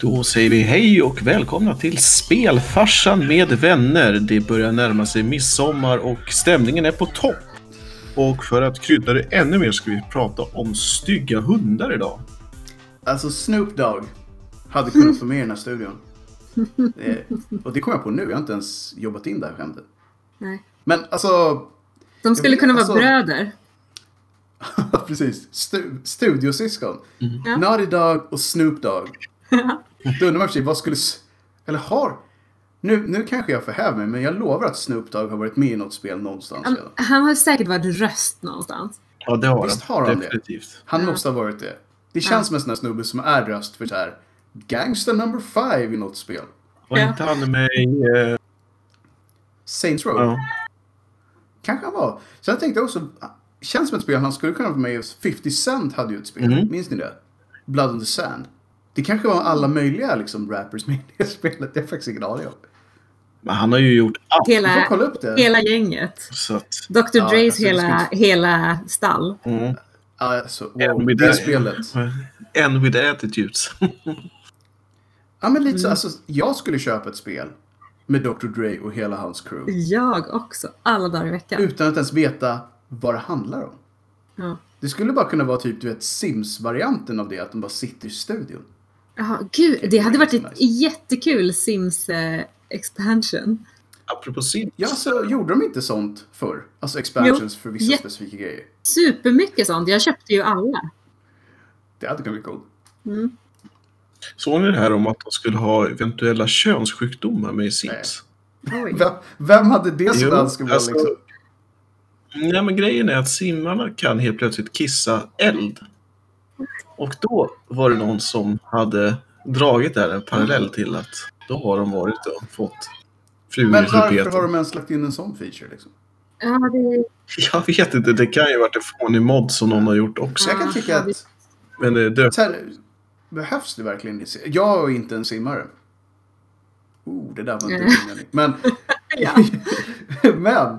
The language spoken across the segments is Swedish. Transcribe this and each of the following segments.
Då säger vi hej och välkomna till Spelfarsan med vänner. Det börjar närma sig midsommar och stämningen är på topp. Och för att krydda det ännu mer ska vi prata om stygga hundar idag. Alltså Snoop Dogg hade kunnat få med i den här studion. Det, och det kom jag på nu, jag har inte ens jobbat in det här skämtet. Nej. Men alltså, De skulle kunna vara Alltså- bröder. precis. Stu, studiosyskon. Ja. Naughty Dog och Snoop Dogg. Då undrar man för sig, vad skulle... Eller har... Nu, nu kanske jag förhäver mig, men jag lovar att Snoop Dogg har varit med i något spel någonstans Han, redan. han har säkert varit röst någonstans. Ja, det har Visst han. har han det? Definitivt. Han Ja. måste ha varit det. Det känns som en sån här snubbe som är röst för så här Gangster number five i något spel. Var Ja. inte han med i... eh, Saints Row. ja. Kanske han var. Sen tänkte jag också, känns som ett spel han skulle kunna vara med i. 50 Cent hade ju ett spel, Mhm. minns ni det? Blood on the Sand. Det kanske var alla möjliga liksom, rappers med i det spelet, det är faktiskt ingen aning om. Men han har ju gjort allt. Hela, kolla upp det. hela gänget. Så att... Dr. Ja, Dre's alltså, hela, hela stall. Mm. Alltså, En wow, det a- spelet. En with attitudes. Ja men lite så, Mm. alltså, jag skulle köpa ett spel med Dr. Dre och hela hans crew. Jag också. Alla dagar i veckan. Utan att ens veta vad det handlar om. Ja. Det skulle bara kunna vara typ, du vet, Sims-varianten av det, att de bara sitter i studion. Jaha, gud, det hade varit ett Nice. jättekul Sims eh, expansion. Apropå Sims. Ja, så gjorde de inte sånt förr? Alltså expansions för vissa Ja. specifika grejer. Supermycket sånt. Jag köpte ju alla. Det hade kunnat bli coolt. Mm. Såg ni det här om att de skulle ha eventuella könssjukdomar med i Sims? Vem, vem hade det som Jo, önskemål alltså- liksom? Nej, men grejen är att simmarna kan helt plötsligt kissa eld. Och då var det någon som hade dragit där en parallell till att då har de varit och fått flugor Men varför har de ens lagt in en sån feature liksom? Ja, det... Jag vet inte, det kan ju varit en fånig mod som någon har gjort också. Så jag kan tycka att... Men det dök Så här, behövs det verkligen? Jag är inte en simmare. Oh, det där var inte. Men, men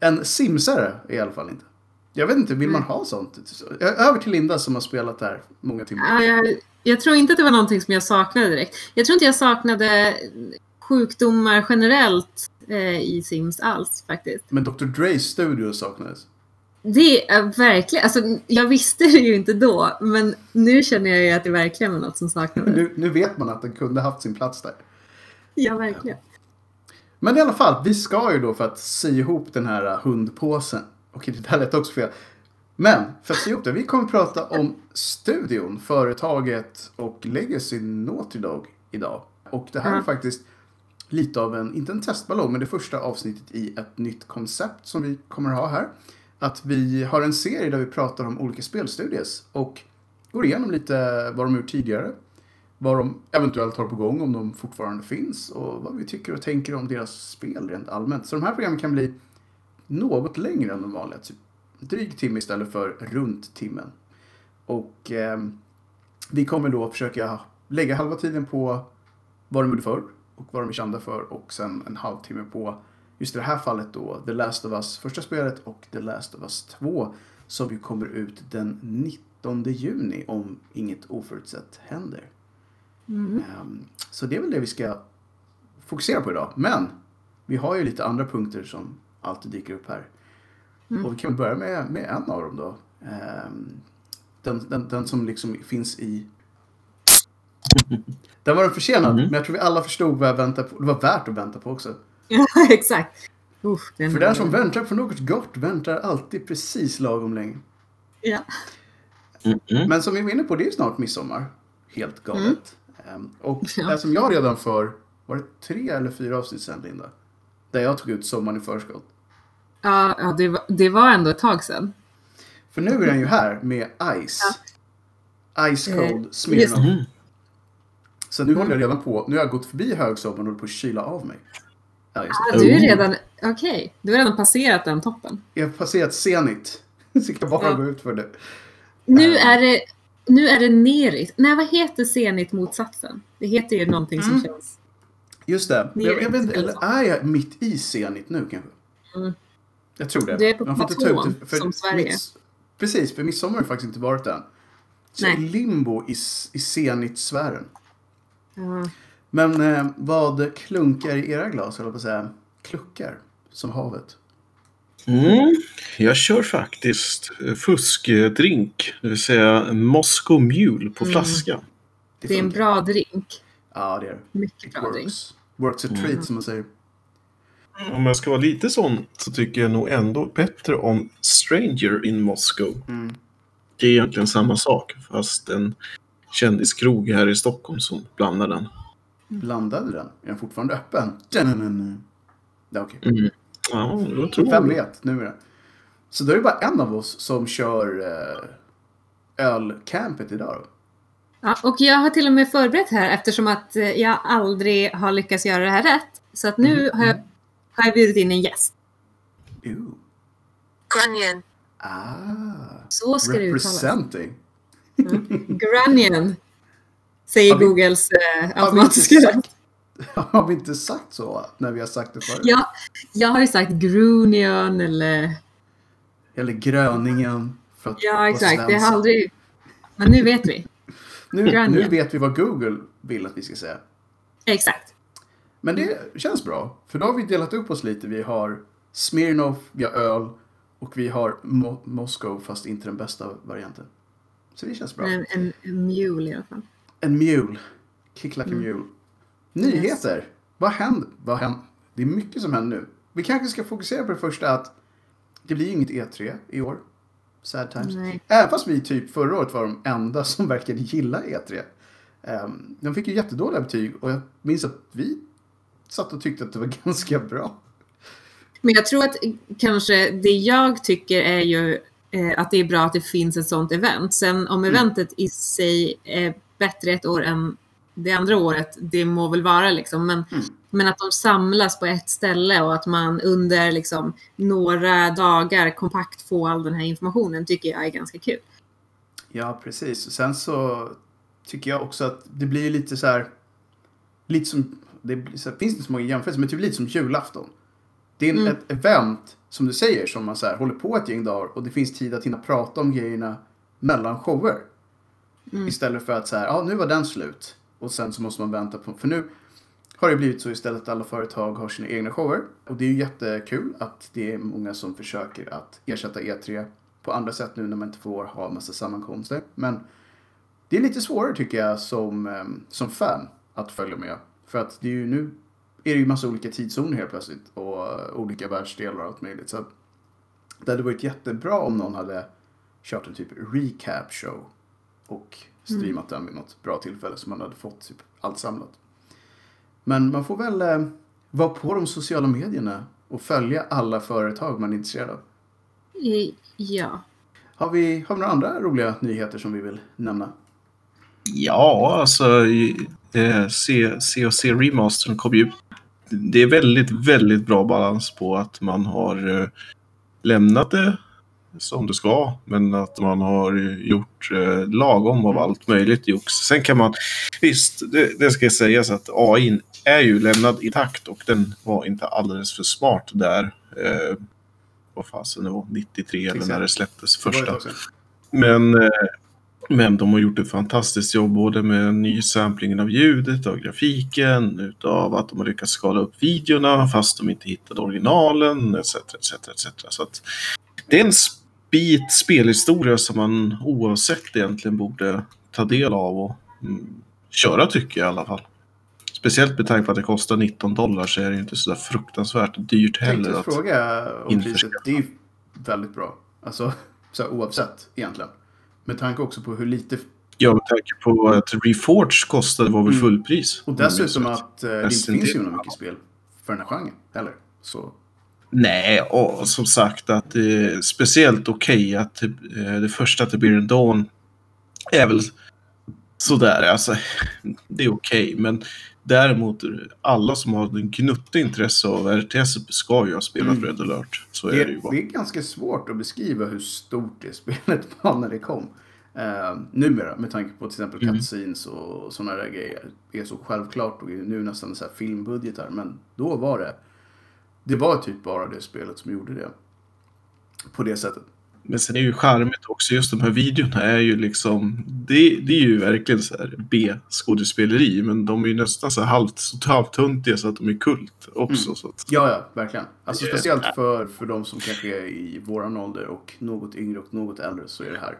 en simsare i alla fall inte. Jag vet inte, vill man ha sånt? Över till Linda som har spelat där många timmar. Ja, jag, jag tror inte att det var någonting som jag saknade direkt. Jag tror inte jag saknade sjukdomar generellt eh, i Sims alls faktiskt. Men Dr. Dre's studio saknades. Det är verkligen, alltså jag visste det ju inte då, men nu känner jag ju att det verkligen var något som saknades. Nu, nu vet man att den kunde haft sin plats där. Ja, verkligen. Men i alla fall, vi ska ju då för att sy ihop den här hundpåsen. Okej, det där lät också fel. Men för att sy ihop det, vi kommer att prata om studion, företaget och Legacy Naughty Dog idag. Och det här är faktiskt lite av en, inte en testballong, men det första avsnittet i ett nytt koncept som vi kommer att ha här. Att vi har en serie där vi pratar om olika spelstudios och går igenom lite vad de gjort tidigare, vad de eventuellt har på gång om de fortfarande finns och vad vi tycker och tänker om deras spel rent allmänt. Så de här programmen kan bli något längre än de vanliga, typ dryg timme istället för runt timmen. Och eh, vi kommer då försöka lägga halva tiden på vad de gjorde förr och vad de är kända för och sen en halvtimme på just i det här fallet då The Last of Us första spelet och The Last of Us 2 som ju kommer ut den 19 juni om inget oförutsett händer. Mm. Ehm, Så det är väl det vi ska fokusera på idag. Men vi har ju lite andra punkter som alltid dyker upp här. Mm. Och vi kan börja med, med en av dem då. Ehm, Den, den, den som liksom finns i... Den var den försenad, Mhm. men jag tror vi alla förstod vad jag väntade på. Det var värt att vänta på också. Ja, exakt. Usch, den För den som väntar på något gott väntar alltid precis lagom länge. Ja. Mm, mm. Men som vi var inne på, det är snart midsommar. Helt galet. Ehm, Och Mm. Det som jag redan för, var det tre eller fyra avsnitt sen Linda? Där jag tog ut sommaren i förskott. Ja, ja det, var, det var ändå ett tag sedan. För nu är den ju här med Ice. Ice Eh, Cold just Smirnoff. Mm. Så nu håller jag redan på, nu har jag gått förbi högsommaren och håller på att kyla av mig. Ja, Ja, det. du är Oh. redan, okej, du har redan passerat den toppen. Jag har passerat Zenit. Så jag bara Ja. gå ut för det. Nu Eh. är det, nu är det nerit. Nej, vad heter zenit motsatsen? Det heter ju någonting som Mm. känns... Just det. Jag, jag vet eller är jag mitt i Zenit nu kanske? Mm. Jag tror det. Du är på platån, det, för som Sverige. mitt- precis, för midsommar har faktiskt inte varit än. Så Nej. limbo i, i Zenit-sfären. Ja. Men eh, vad klunkar i era glas, eller på att säga, kluckar som havet? Mm. Jag kör faktiskt fuskdrink, det vill säga Moscow Mule på Mm. flaska. Det är en bra drink. Ja, det är det. Mycket It bra drink. works. Works a treat, Mm. som man säger. Om jag ska vara lite sån så tycker jag nog ändå bättre om Stranger in Moscow. Mm. Det är egentligen samma sak, fast en kändiskrog här i Stockholm som blandar den. Blandade den? Är den fortfarande öppen? Dun-dun-dun. Ja, okej. Mm. Ja, då tror Vem jag. vet, nu är det. Så då är det bara en av oss som kör eh, ölcampet idag då. Ja, och jag har till och med förberett här eftersom att eh, jag aldrig har lyckats göra det här rätt. Så att nu har jag, har jag bjudit in en gäst. Ooh. Grunion. Ah, Så ska det uttalas. representing. Grunion. Säger vi- Googles eh, automatiska röst. har vi inte sagt så när vi har sagt det förut? Ja, jag har ju sagt Grunion eller... Eller Gröningen. För att Ja, exakt. Det har aldrig... Men nu vet vi. nu, nu vet vi vad Google vill att vi ska säga. Exakt. Men det känns bra. För då har vi delat upp oss lite. Vi har Smirnoff, vi har öl och vi har Mo- Moscow fast inte den bästa varianten. Så det känns bra. En, en, en mule i alla fall. En mule. Kick like a Mm. mule. Nyheter. Vad händer? Vad händer? Det är mycket som händer nu. Vi kanske ska fokusera på det första att det blir inget E3 i år. Sad times. Nej. Även fast vi typ förra året var de enda som verkade gilla E3. Ehm, de fick ju jättedåliga betyg och jag minns att vi satt och tyckte att det var ganska bra. Men jag tror att kanske det jag tycker är ju eh, att det är bra att det finns ett sånt event. Sen om eventet i sig är bättre ett år än det andra året, det må väl vara liksom. Men, Mm. men att de samlas på ett ställe och att man under liksom några dagar kompakt får all den här informationen tycker jag är ganska kul. Ja, precis. Sen så tycker jag också att det blir lite så här... Lite som... Det så här, finns inte så många jämförelser, men typ lite som julafton. Det är en, Mm. ett event, som du säger, som man så här, håller på ett gäng dagar och det finns tid att hinna prata om grejerna mellan shower. Mm. Istället för att så här, ja nu var den slut. Och sen så måste man vänta på... För nu har det blivit så istället att alla företag har sina egna shower. Och det är ju jättekul att det är många som försöker att ersätta E3 på andra sätt nu när man inte får ha massa sammankomster. Men det är lite svårare tycker jag som, em, som fan att följa med. För att det är ju nu är det ju massa olika tidszoner helt plötsligt och olika världsdelar och allt möjligt. Så att det hade varit jättebra om någon hade kört en typ recap show och streamat den vid något bra tillfälle så man hade fått typ allt samlat. Men man får väl eh, vara på de sociala medierna och följa alla företag man är intresserad av. Eh, Ja. Har vi, har vi några andra roliga nyheter som vi vill nämna? Ja, alltså eh, C- Remastern kom ju. Det är väldigt, väldigt bra balans på att man har eh, lämnat det som det ska, men att man har gjort eh, lagom av allt möjligt jox. Sen kan man, visst, det, det ska sägas att AI är ju lämnad intakt och den var inte alldeles för smart där. Eh, vad fasen det var, 93 eller när det släpptes första. Men, eh, men de har gjort ett fantastiskt jobb både med nysamplingen av ljudet, av grafiken, utav att de har lyckats skala upp videorna fast de inte hittade originalen etc. etc, etc. Så att det är en bit spelhistoria som man oavsett egentligen borde ta del av och mm, köra tycker jag i alla fall. Speciellt med tanke på att det kostar 19 dollar så är det inte så där fruktansvärt dyrt Tänkte heller. Att, fråga om priset. Det är ju väldigt bra. Alltså, så oavsett egentligen. Med tanke också på hur lite... ja, med tanke på att Reforge kostade var väl Mm. fullpris. Och dessutom att eh, det inte finns ju några mycket spel för den här genren heller. Så Nej, och som sagt att det är speciellt okej att det, eh, det första till Beer Dawn är väl sådär. Alltså, det är okej, men däremot alla som har en gnutta intresse av RTS ska ju ha spelat Mm. Red alert. Så det, är det ju bara. det är ganska svårt att beskriva hur stort det spelet var när det kom. Uh, numera, med tanke på till exempel Mm. cutscenes och sådana där grejer. Det är så självklart och nu nästan så här filmbudgetar. Men då var det... Det var typ bara det spelet som gjorde det. På det sättet. Men sen är ju charmigt också, just de här videorna är ju liksom, det, det är ju verkligen så här B-skådespeleri, men de är ju nästan så här halvt, så halvtuntiga så att de är kult också. Mm. Så att, Ja, ja, verkligen. Alltså Yeah. speciellt för, för de som kanske är i våran ålder och något yngre och något äldre så är det här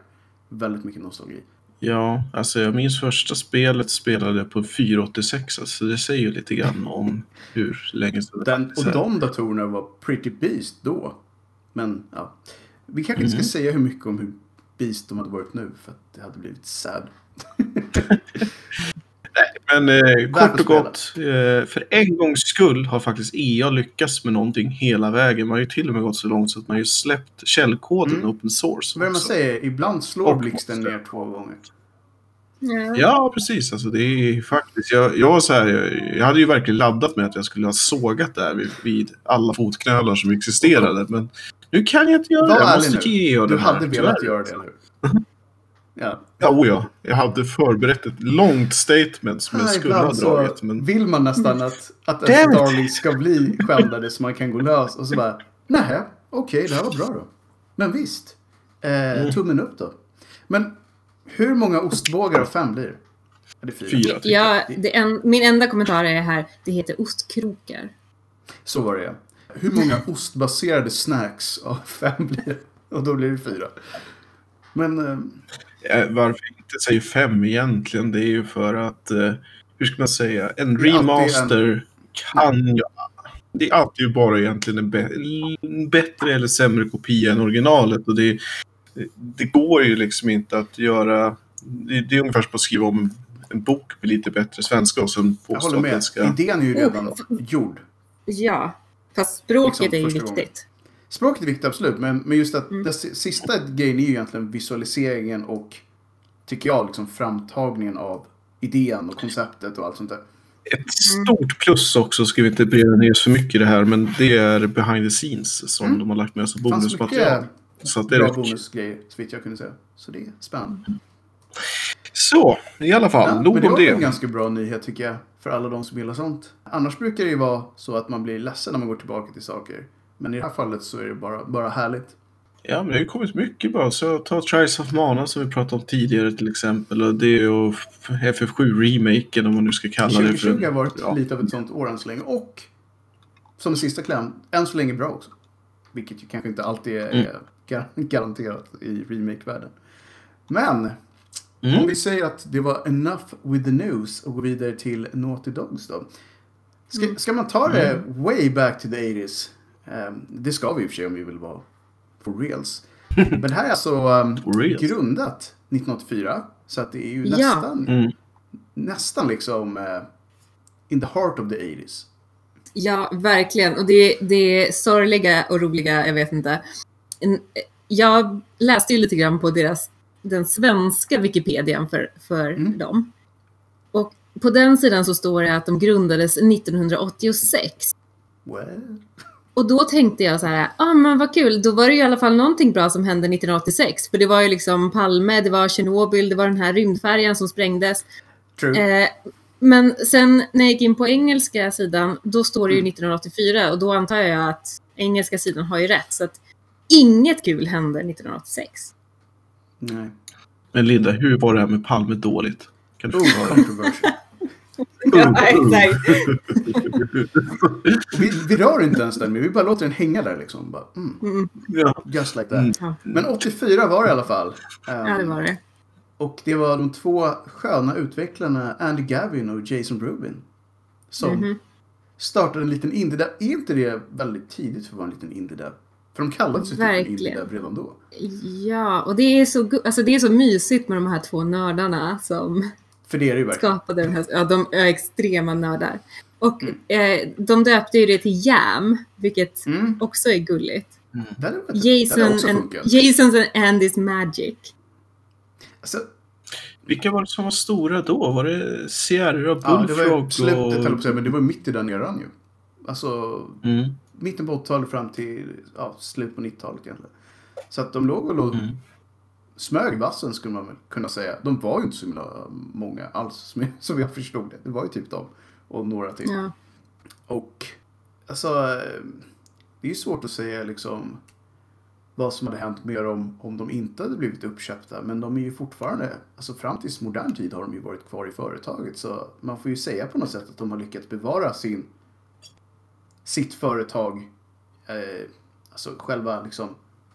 väldigt mycket nostalgi. ja, alltså jag minns första spelet spelade jag på 486, alltså det säger ju lite grann om hur länge sedan det Den, faktiskt och de datorerna var pretty beast då. Men ja, vi kanske inte Mm. ska säga hur mycket om hur beast de hade varit nu för att det hade blivit sad. Men eh, kort och gott, eh, för en gångs skull har faktiskt EA lyckats med någonting hela vägen. Man har ju till och med gått så långt så att man ju släppt källkoden Mm. open source. Vad man säger? Ibland slår blixten ner två gånger. Ja. Ja, precis. Alltså, det är faktiskt, jag, jag, så här, jag, jag hade ju verkligen laddat med att jag skulle ha sågat där vid, vid alla fotknölar som existerade. Men nu kan jag inte göra Var det. Jag måste nu. ge er Du den här, hade velat tyvärr. göra det, eller hur? Ja. Ja, oh ja, jag hade förberett ett långt statement som jag skulle ha dragit. Men vill man nästan att, att ens it. darling ska bli skändade så man kan gå lös och så bara nej, okej, det här var bra då. Men visst, eh, tummen upp då. Men hur många ostbågar av fem blir det? Är fyra? fyra. tycker Ja, det en, min enda kommentar är här, det heter ostkrokar. Så var det ja. Hur många ostbaserade snacks av fem blir det? Och då blir det fyra. Men eh, Eh, Varför inte säger fem egentligen, det är ju för att, eh, hur ska man säga, en är remaster kan ju... Det är alltid ju bara egentligen en, bä- en bättre eller sämre kopia än originalet. Och det, det går ju liksom inte att göra... Det, det är ungefär som att skriva om en, bok med lite bättre svenska och sen påstå att med. den ska... Idén är ju redan Oh. gjord. Ja, fast språket Liksom är ju första gången. viktigt. Språket är viktigt, absolut. Men, men just att Mm. det si- sista grejen är ju egentligen visualiseringen och, tycker jag, liksom framtagningen av idén och konceptet och allt sånt där. Ett stort plus också, ska vi inte breda ner oss för mycket i det här, men det är behind the scenes som Mm. de har lagt med som bonusmaterial. Mycket Så att det är bra bonusgrejer, så vitt jag kunde säga. Så det är spännande. Så, i alla fall, Ja, men nog det om var det. en ganska bra nyhet tycker jag. För alla de som gillar sånt. Annars brukar det ju vara så att man blir ledsen när man går tillbaka till saker. Men i det här fallet så är det bara, bara härligt. Ja, men det har ju kommit mycket bra. Så ta Trials of Mana som vi pratade om tidigare till exempel. Och det och FF7-remaken om man nu ska kalla det 2020 för. har varit ja. lite av ett sånt år än så länge. Och som en sista kläm, än så länge bra också. Vilket ju kanske inte alltid är Mm. gar- garanterat i remake-världen. Men Mm. om vi säger att det var enough with the news och går vidare till Naughty Dogs då. Ska, ska man ta det Mm. way back to the 80s? Ehm, det ska vi i och för sig om vi vill vara for reals. Men det här är alltså reals. grundat 1984. Så att det är ju Ja. nästan Mm. nästan liksom eh, in the heart of the 80s. Ja, verkligen. Och det, det sorgliga och roliga, jag vet inte. Jag läste ju lite grann på deras, den svenska Wikipedian för, för Mm. dem. Och på den sidan så står det att de grundades 1986. Well. Och då tänkte jag så här, ja ah, men vad kul, då var det i alla fall någonting bra som hände 1986. För det var ju liksom Palme, det var Tjernobyl, det var den här rymdfärjan som sprängdes. True. Eh, men sen när jag gick in på engelska sidan, då står det ju Mm. 1984 och då antar jag att engelska sidan har ju rätt. Så att inget kul hände 1986. Nej. Men Linda, hur var det här med Palme dåligt? Kan du Oh, förklara? Ja, exakt. vi, vi rör inte ens den, men vi bara låter den hänga där liksom. Bara, mm, Mm, just like that. Mm. Men 84 var det i alla fall. Um, ja, det var det. Och det var de två sköna utvecklarna Andy Gavin och Jason Rubin. Som Mhm. startade en liten indie där. Är inte det väldigt tidigt för att vara en liten indie där? För de kallade sig typ en indie Verkligen. där redan då. Ja, och det är, så, alltså det är så mysigt med de här två nördarna som För det är det ju verkligen. skapade den här, ja de är extrema nördar. Och eh, de döpte ju det till Jam, vilket Mm. också är gulligt. Hade Jason and. Jasons and Andy's Magic. Alltså, Vilka var det som var stora då? Var det Sierra, ja, det var ju Bullfrog slutet, och... säga, men det var mitt i den eran ju. Alltså, Mm. mitten på 80-talet fram till ja, slutet på 90-talet egentligen. Så att de låg och låg, Mm. smög vassen skulle man väl kunna säga. De var ju inte så himla många alls som, som jag förstod det. Det var ju typ de och några till. Ja. Och alltså, eh, det är ju svårt att säga liksom vad som hade hänt med dem om de inte hade blivit uppköpta. Men de är ju fortfarande, alltså fram tills modern tid har de ju varit kvar i företaget. Så man får ju säga på något sätt att de har lyckats bevara sin, sitt företag, eh, alltså själva liksom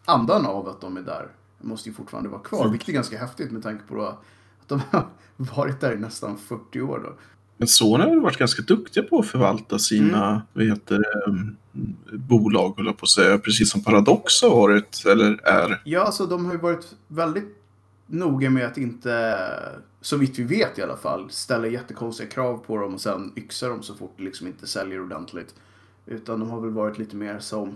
andan av att de är där måste ju fortfarande vara kvar. Mm. Vilket är ganska häftigt med tanke på att de har varit där i nästan 40 år då. Men Sony har väl varit ganska duktiga på att förvalta sina vad heter um, bolag, jag på att säga. Precis som Paradox har varit, eller är. Ja, alltså de har ju varit väldigt noga med att inte, så vitt vi vet i alla fall, ställa jättekonstiga krav på dem och sen yxa dem så fort det liksom inte säljer ordentligt. Utan de har väl varit lite mer som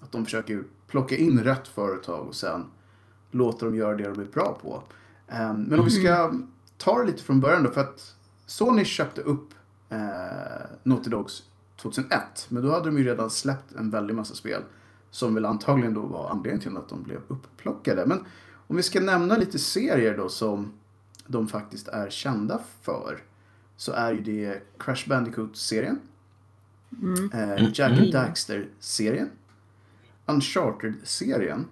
att de försöker plocka in rätt företag och sen låta dem göra det de är bra på. Ehm, Men om vi ska ta det lite från början då, för att Sony köpte upp eh, Naughty Dogs 2001. Men då hade de ju redan släppt en väldig massa spel. Som väl antagligen då var anledningen till att de blev upplockade. Men om vi ska nämna lite serier då som de faktiskt är kända för. Så är ju det Crash Bandicoot-serien. Eh, Jack and Daxter-serien. Uncharted-serien.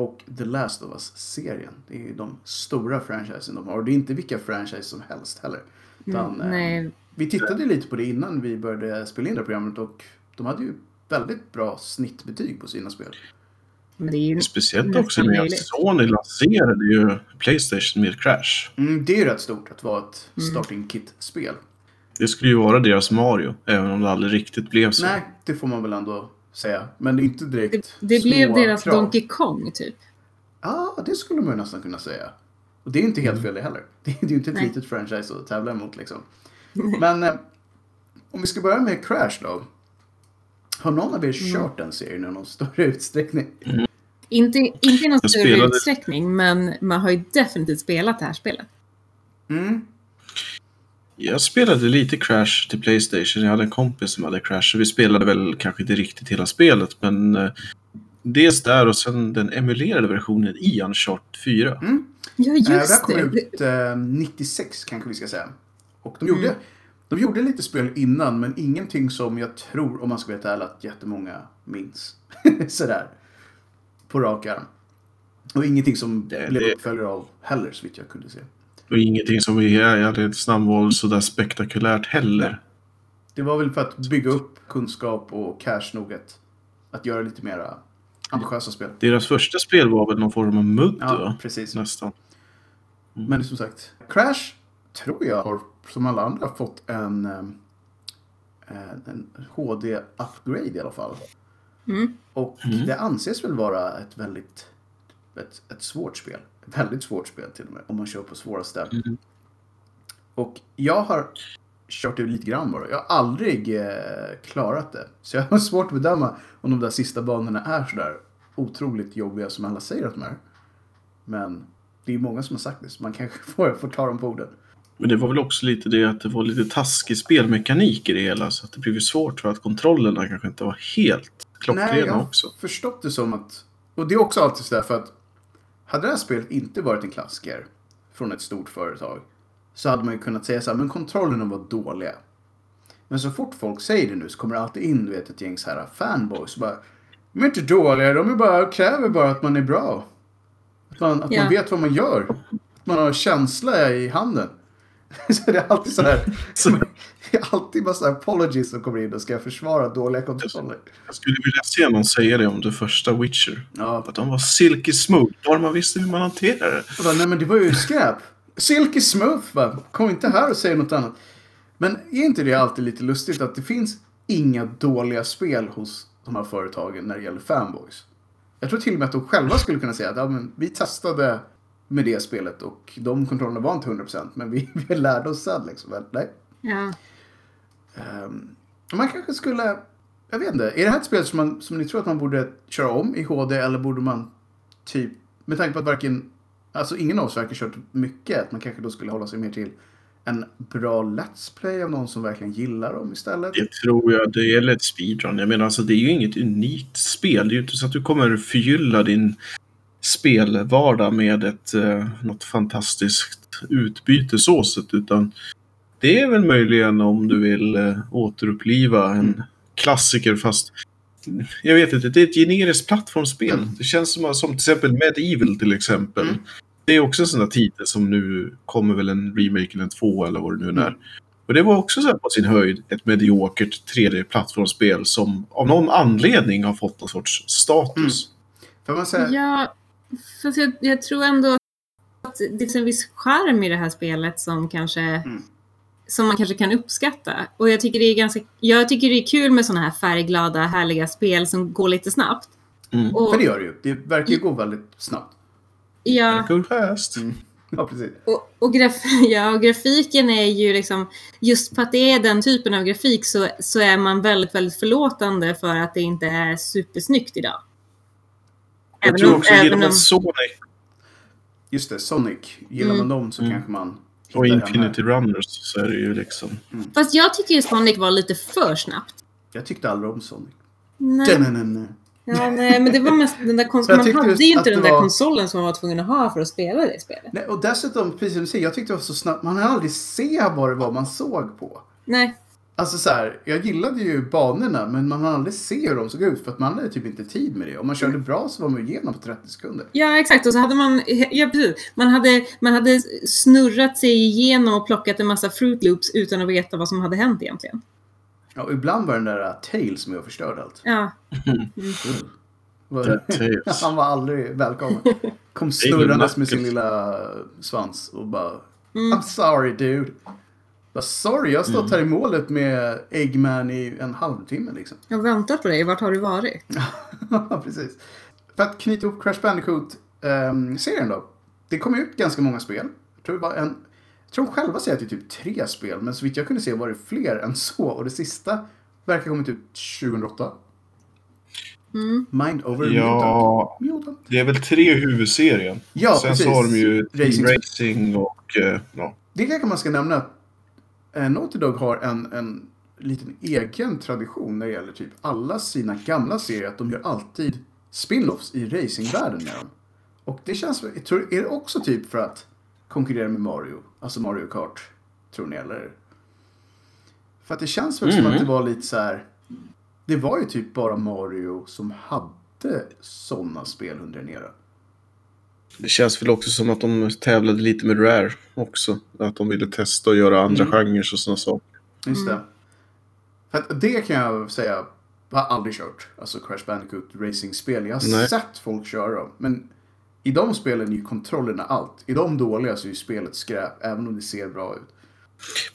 Och The Last of Us-serien. Det är ju de stora franchisen de har. Och det är inte vilka franchise som helst heller. Utan, eh, Nej, vi tittade lite på det innan vi började spela in det programmet och de hade ju väldigt bra snittbetyg på sina spel. men det är ju Speciellt också med att löjligt. Sony lanserade ju Playstation med Crash. Mm, det är ju rätt stort att vara ett starting kit-spel. Det skulle ju vara deras Mario, även om det aldrig riktigt blev så. Nej, det får man väl ändå säga. Men det är inte direkt Det, det blev deras krav. Donkey Kong, typ. Ja, det skulle man ju nästan kunna säga. Och det är inte helt fel det heller. Det är det är ju inte ett Nej. litet franchise att tävla emot liksom. Men eh, om vi ska börja med Crash då. Har någon av er kört den serien i någon större utsträckning? Inte, inte i någon större utsträckning, men man har ju definitivt spelat det här spelet. Mm. Jag spelade lite Crash till Playstation. Jag hade en kompis som hade Crash. Vi spelade väl kanske inte riktigt hela spelet, men eh, dels där och sen den emulerade versionen i Uncharted 4. Mm. Ja, Eh, det här just kom det. ut eh, 96 kanske vi ska säga. Och de Mm. gjorde, de gjorde lite spel innan men ingenting som jag tror, om man ska vara helt ärlig, att jättemånga minns. Sådär. På rak arm. Och ingenting som Det- blev det- uppföljare av heller, så vitt jag kunde se. Och ingenting som i ärlighetens namn var sådär spektakulärt heller. Det var väl för att bygga upp kunskap och cash nog att, göra lite mera ambitiösa spel. Deras första spel var väl någon form av mudd, Ja, va? precis. Nästan. Men som sagt, Crash tror jag har, som alla andra, fått en, eh, en HD-upgrade i alla fall. Mm. Och det anses väl vara ett väldigt ett, ett svårt spel. Väldigt svårt spel till och med, om man kör på svåraste. Och jag har kört det lite grann bara. Jag har aldrig eh, klarat det. Så jag har svårt att bedöma om de där sista banorna är sådär otroligt jobbiga som alla säger att de är. Men det är många som har sagt det, så man kanske får, får ta dem på orden. Men det var väl också lite det att det var lite taskig spelmekanik i det hela. Så att det blev svårt för att kontrollerna kanske inte var helt klockrena Nej, jag har också. förstått det som att... Och det är också alltid sådär för att... Hade det här spelet inte varit en klassiker från ett stort företag så hade man ju kunnat säga så här, men kontrollerna var dåliga. Men så fort folk säger det nu så kommer det alltid in, du vet, ett gäng så här fanboys och bara De är inte dåliga, de är bara, kräver bara att man är bra. Att man, att Ja. man vet vad man gör. Att man har känsla i handen. så det är alltid så här. Det är alltid massa apologies som kommer in och ska försvara dåliga kontroller. Jag skulle vilja se någon säga det om det första Witcher. Ja, Att de var silky smooth, bara man visste hur man hanterar det. Bara, nej men det var ju skräp. Silky smooth va. Kom inte här och säg något annat. Men är inte det alltid lite lustigt att det finns inga dåliga spel hos de här företagen när det gäller fanboys? Jag tror till och med att de själva skulle kunna säga att ja, men vi testade med det spelet och de kontrollerna var inte 100% men vi, vi lärde oss sen liksom. Nej. Ja. Ehm, man kanske skulle, jag vet inte, är det här ett spel som, man, som ni tror att man borde köra om i HD eller borde man typ, med tanke på att varken, alltså ingen av oss verkar kört mycket, att man kanske då skulle hålla sig mer till en bra Let's Play av någon som verkligen gillar dem istället. Det tror jag, det gäller ett speedrun. Jag menar alltså det är ju inget unikt spel. Det är ju inte så att du kommer förgylla din spelvardag med ett, eh, något fantastiskt utbyte så sett, utan det är väl möjligen om du vill eh, återuppliva en klassiker fast Jag vet inte, det är ett generiskt plattformsspel. Det känns som, som till exempel Medieval till exempel. Mm. Det är också en sån där titel som nu kommer väl en remake eller en två eller vad det nu är. Och det var också så här på sin höjd ett mediokert 3D-plattformsspel som av någon anledning har fått någon sorts status. För man säger, Ja, fast jag, jag tror ändå att det finns en viss charm i det här spelet som kanske Mm. som man kanske kan uppskatta. Och jag tycker det är ganska, jag tycker det är kul med sådana här färgglada, härliga spel som går lite snabbt. Mm. Och, för det gör det ju. Det verkar ju gå väldigt snabbt. ja, fast. Mm. Ja, precis. och, och, graf, ja, och grafiken är ju liksom, just för att det är den typen av grafik så, så är man väldigt, väldigt förlåtande för att det inte är supersnyggt idag. Jag tror också, även om- att Sonic Just det, Sonic. Gillar Mm. man dem så Mm. kanske man och hittar den Infinity. Runners så är det ju liksom... Fast jag tycker ju Sonic var lite för snabbt. Jag tyckte aldrig om Sonic. Nej. Dun-dun-dun. Ja, nej, men det var mest den där kons- Så jag man hade ju inte den där var- konsolen som man var tvungen att ha för att spela det spelet. Nej, och dessutom, precis som du säger, jag tyckte det var så snabbt. Man hann aldrig se vad det var man såg på. Nej, Alltså så här, jag gillade ju banorna men man hann aldrig se hur de såg ut för att man hade typ inte tid med det. Om man körde bra så var man igenom på 30 sekunder. ja exakt. Och så hade man, ja precis. Man hade, man hade snurrat sig igenom och plockat en massa Fruit Loops utan att veta vad som hade hänt egentligen. Ja, och ibland var den där uh, Tails med och förstörde allt. Ja, Tails. Han var aldrig välkommen. Kom snurrandes med sin lilla svans och bara Mm. I'm sorry dude. Bara, sorry, jag har stått här i målet med Eggman i en halvtimme liksom. jag har väntat på dig. Vart har du varit? Ja, precis. För att knyta ihop Crash Bandicoot-serien då. Det kom ut ganska många spel. Jag tror, det var en, jag tror de själva säger att det är typ tre spel, men så vitt jag kunde se var det fler än så. Och det sista verkar ha kommit ut 2008. Mm. Mind over Ja. Mutant. Det är väl tre i huvudserien. Ja, Sen precis. så har de ju Racing- Racing och... eh, ja. Det kanske man ska nämna att Naughty Dog har en, en liten egen tradition när det gäller typ alla sina gamla serier. Att de gör alltid spin-offs i racingvärlden med dem. Och det känns, tror, är det också typ för att konkurrera med Mario? Alltså Mario Kart, tror ni eller? För att det känns väl som Mm. att det var lite så här. Det var ju typ bara Mario som hade sådana spel under en era. Det känns väl också som att de tävlade lite med Rare också. Att de ville testa och göra andra Mm. genrer och sådana saker. Just Mm. det. För att det kan jag säga, jag har aldrig kört. Alltså Crash Bandicoot racing-spel. Jag har Nej. sett folk köra dem. Men i de spelen är ju kontrollerna allt. I de dåliga så är ju spelet skräp, även om det ser bra ut.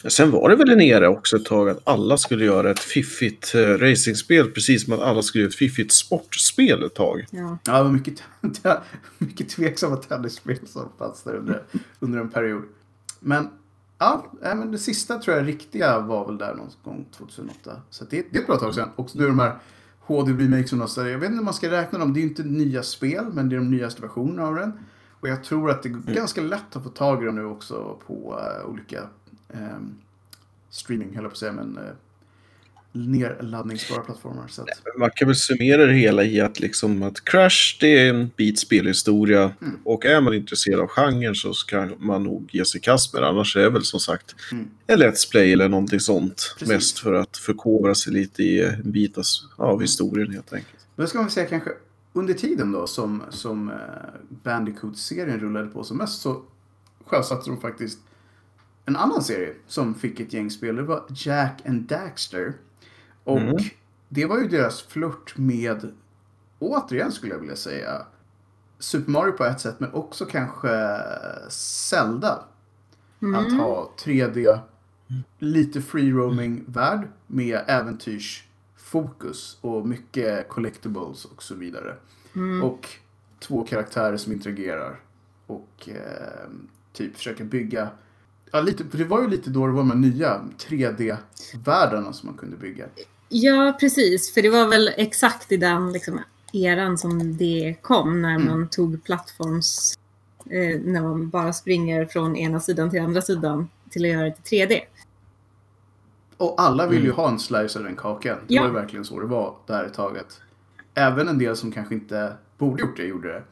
Men sen var det väl en era också ett tag att alla skulle göra ett fiffigt eh, racingspel. Precis som att alla skulle göra ett fiffigt sportspel ett tag. Ja. Ja, det var mycket, mycket tveksamma tennisspel som fanns där under, under en period. Men ja, men det sista tror jag riktiga var väl där någon gång 2008. Så det, det är ett bra tag sedan. Och nu de här HD-remakes och så där, Jag vet inte om man ska räkna dem. Det är ju inte nya spel, men det är de nyaste versionerna av den. Och jag tror att det är ganska lätt att få tag i dem nu också på eh, olika ehm, streaming, höll jag på att säga, men uh, nerladdningsbara plattformar. Så att, Man kan väl summera det hela i att, liksom att Crash det är en bit spelhistoria. Mm. Och är man intresserad av genren så ska man nog ge sig kast med det. Annars är det väl som sagt Mm. en Let's Play eller någonting sånt. Precis. Mest för att förkovra sig lite i en bit av, av historien helt enkelt. Men ska man säga kanske under tiden då som, som eh, Bandicoot-serien rullade på som mest så sjösatte de faktiskt en annan serie som fick ett gäng spel. Det var Jack and Daxter. Och Mm. det var ju deras flört med, återigen skulle jag vilja säga, Super Mario på ett sätt men också kanske Zelda. Att ha 3D, lite free roaming värld med äventyrsfokus och mycket collectibles och så vidare. Och två karaktärer som interagerar och eh, typ försöka bygga Ja, lite, för det var ju lite då det var de här nya 3D-världarna som man kunde bygga. ja, precis. För det var väl exakt i den liksom, eran som det kom när man tog plattforms... Eh, när man bara springer från ena sidan till andra sidan till att göra det till 3D. Och alla vill ju ha en slice av den kakan. Det Ja. var ju verkligen så det var där ett taget. Även en del som kanske inte borde gjort det gjorde det.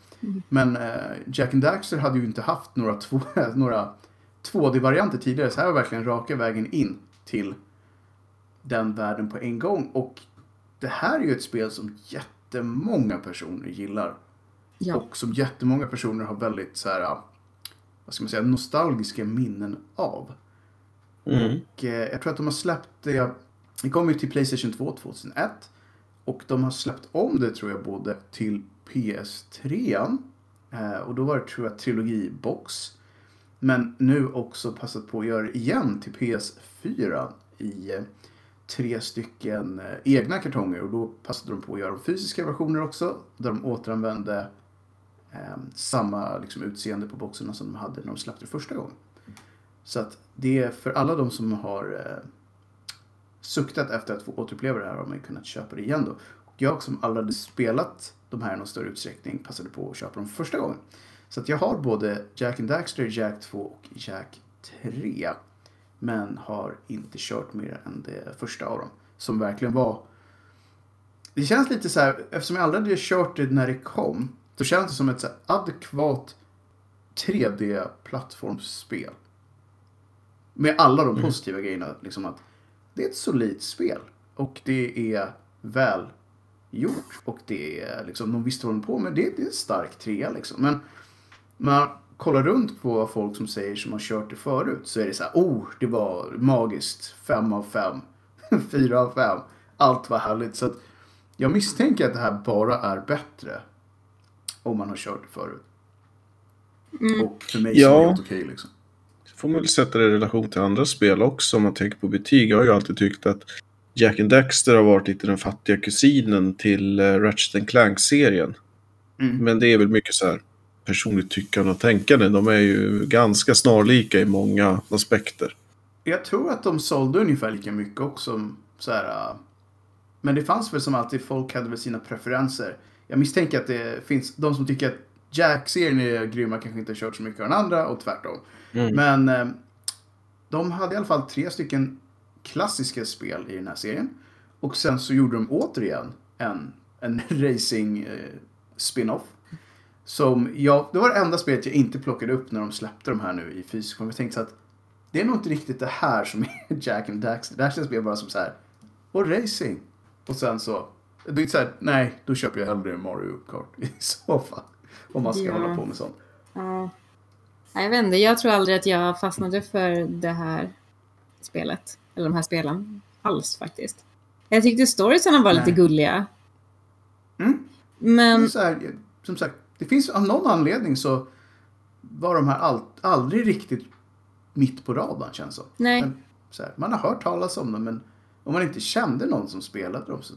Men eh, Jack and Daxter hade ju inte haft några, två, några 2D-varianter tidigare. Så här var verkligen raka vägen in till den världen på en gång. Och det här är ju ett spel som jättemånga personer gillar. Ja. Och som jättemånga personer har väldigt så här, vad ska man säga, nostalgiska minnen av. Mm. Och, eh, jag tror att de har släppt det, det kom ju till Playstation 2 2001. Och de har släppt om det tror jag både till PS3. Eh, och då var det tror jag trilogibox. Men nu också passat på att göra det igen till PS4 i eh, tre stycken eh, egna kartonger. Och då passade de på att göra de fysiska versioner också. Där de återanvände eh, samma liksom, utseende på boxarna som de hade när de släppte det första gången. Så att det är för alla de som har eh, suktat efter att få återuppleva det här har man ju kunnat köpa det igen då. Och jag som aldrig hade spelat de här i någon större utsträckning passade på att köpa dem första gången. Så att jag har både Jack and Daxter, Jack 2 och Jack 3. Men har inte kört mer än det första av dem. Som verkligen var... Det känns lite så här, eftersom jag aldrig hade kört det när det kom. Då känns det som ett så adekvat 3D-plattformsspel. Med alla de positiva grejerna. Liksom att det är ett solidt spel. Och det är väl gjort. Och det är liksom, de visste vad de på med. Det, det är en stark trea liksom. Men man kollar runt på folk som säger som har kört det förut. Så är det så här, oh, det var magiskt. Fem av fem. Fyra av fem. Allt var härligt. Så att jag misstänker att det här bara är bättre. Om man har kört det förut. Och för mig så Ja. är det helt okej liksom. får man väl sätta det i relation till andra spel också om man tänker på betyg. Jag har ju alltid tyckt att Jack and Daxter har varit lite den fattiga kusinen till uh, Ratchet and Clank-serien. Mm. Men det är väl mycket så här personligt tyckande och tänkande. De är ju ganska snarlika i många aspekter. Jag tror att de sålde ungefär lika mycket också. Så här, äh, men det fanns väl som alltid, folk hade väl sina preferenser. Jag misstänker att det finns de som tycker att Jack-serien är grymma kanske inte har kört så mycket av den andra och tvärtom. Mm. Men eh, de hade i alla fall tre stycken klassiska spel i den här serien. Och sen så gjorde de återigen en, en racing eh, spin-off. Som jag, det var det enda spelet jag inte plockade upp när de släppte de här nu i fysisk form. Jag tänkte så att det är nog inte riktigt det här som är Jack and Daxter. Det här känns mer bara som så här, och racing. Och sen så, det är så här, nej, då köper jag hellre Mario Kart i så fall. Om man ska Ja. hålla på med sånt. Ja. Jag vet inte, jag tror aldrig att jag fastnade för det här spelet. Eller de här spelen. Alls faktiskt. Jag tyckte storiesarna var lite Nej. gulliga. Mm. Men här, som sagt, det finns av någon anledning så var de här all, aldrig riktigt mitt på radarn känns som. nej. Men, så här, man har hört talas om dem men om man inte kände någon som spelade dem så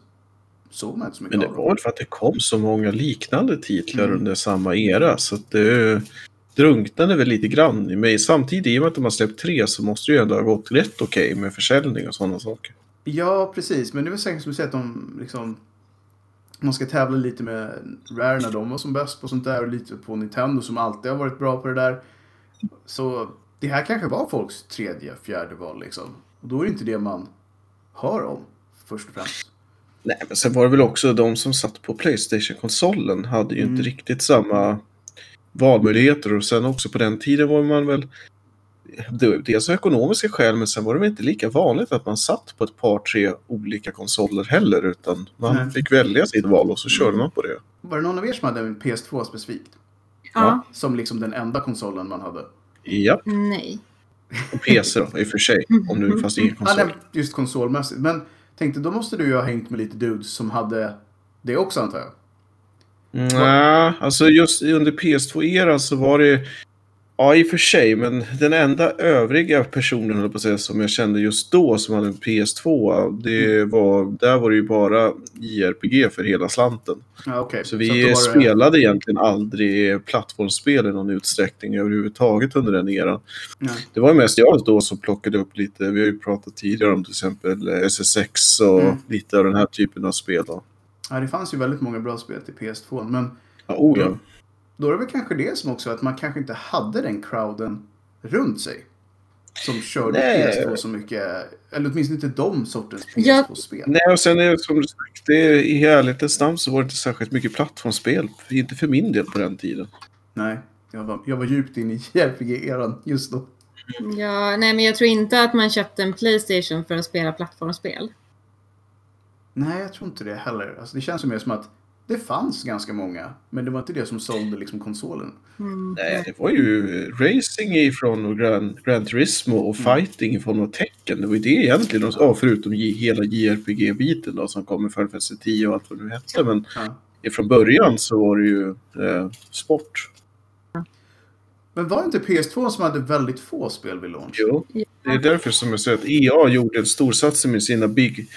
såg man inte så mycket Men det var väl för att det kom så många liknande titlar Mm. under samma era. Så att det drunknade väl lite grann i mig. Samtidigt, i och med att de har släppt tre så måste det ju ändå ha gått rätt okej med försäljning och sådana saker. Ja, precis. Men det är väl säkert som du säger att de liksom man ska tävla lite med Rare när de var som bäst på sånt där och lite på Nintendo som alltid har varit bra på det där. Så det här kanske var folks tredje, fjärde val liksom. Och då är det inte det man hör om först och främst. Nej, men sen var det väl också de som satt på Playstation-konsolen hade ju Mm. inte riktigt samma valmöjligheter och sen också på den tiden var man väl dels av ekonomiska skäl men sen var det inte lika vanligt att man satt på ett par tre olika konsoler heller utan man Nej. fick välja sitt val och så körde man på det. Var det någon av er som hade en PS2 specifikt? Ja. Som liksom den enda konsolen man hade? Ja, Nej. och PC då i och för sig om nu fast ingen Ja, konsol. nej, just konsolmässigt. Men tänkte, då måste du ju ha hängt med lite dudes som hade det också antar jag? Nej, alltså just under PS2-eran så var det... Ja, i och för sig, men den enda övriga personen, på säga, som jag kände just då som hade en PS2, det var, där var det ju bara JRPG för hela slanten. Ja, okej. Så vi det- spelade egentligen aldrig plattformsspel i någon utsträckning överhuvudtaget under den eran. Nej. Det var mest jag då som plockade upp lite, vi har ju pratat tidigare om till exempel SSX och Mm. lite av den här typen av spel. Då. Ja, det fanns ju väldigt många bra spel till PS2. Men Ja, oh, ja. Då är det väl kanske det som också att man kanske inte hade den crowden runt sig. Som körde Nej. PS2 så mycket. Eller åtminstone inte de sortens Ja. PS2-spel. Nej, och sen är det som du sagt, det är, i ärlighetens namn så var det inte särskilt mycket plattformsspel. Inte för min del på den tiden. Nej, jag var, jag var djupt inne i JRPG-eran just då. Ja, nej, men jag tror inte att man köpte en Playstation för att spela plattformsspel. Nej, jag tror inte det heller. Alltså, det känns ju mer som att det fanns ganska många, men det var inte det som sålde liksom konsolen. Mm. Nej, det var ju racing ifrån och Gran, Gran Turismo och fighting i form av tecken. Det var ju det egentligen, ja, förutom hela JRPG-biten då som kommer för Fantasy 10 och allt vad det nu hette. Men Ja. från början så var det ju eh, sport. Men var det inte PS2 som hade väldigt få spel vid launch? Jo, det är därför som jag säger att EA gjorde en stor satsning med sina Big,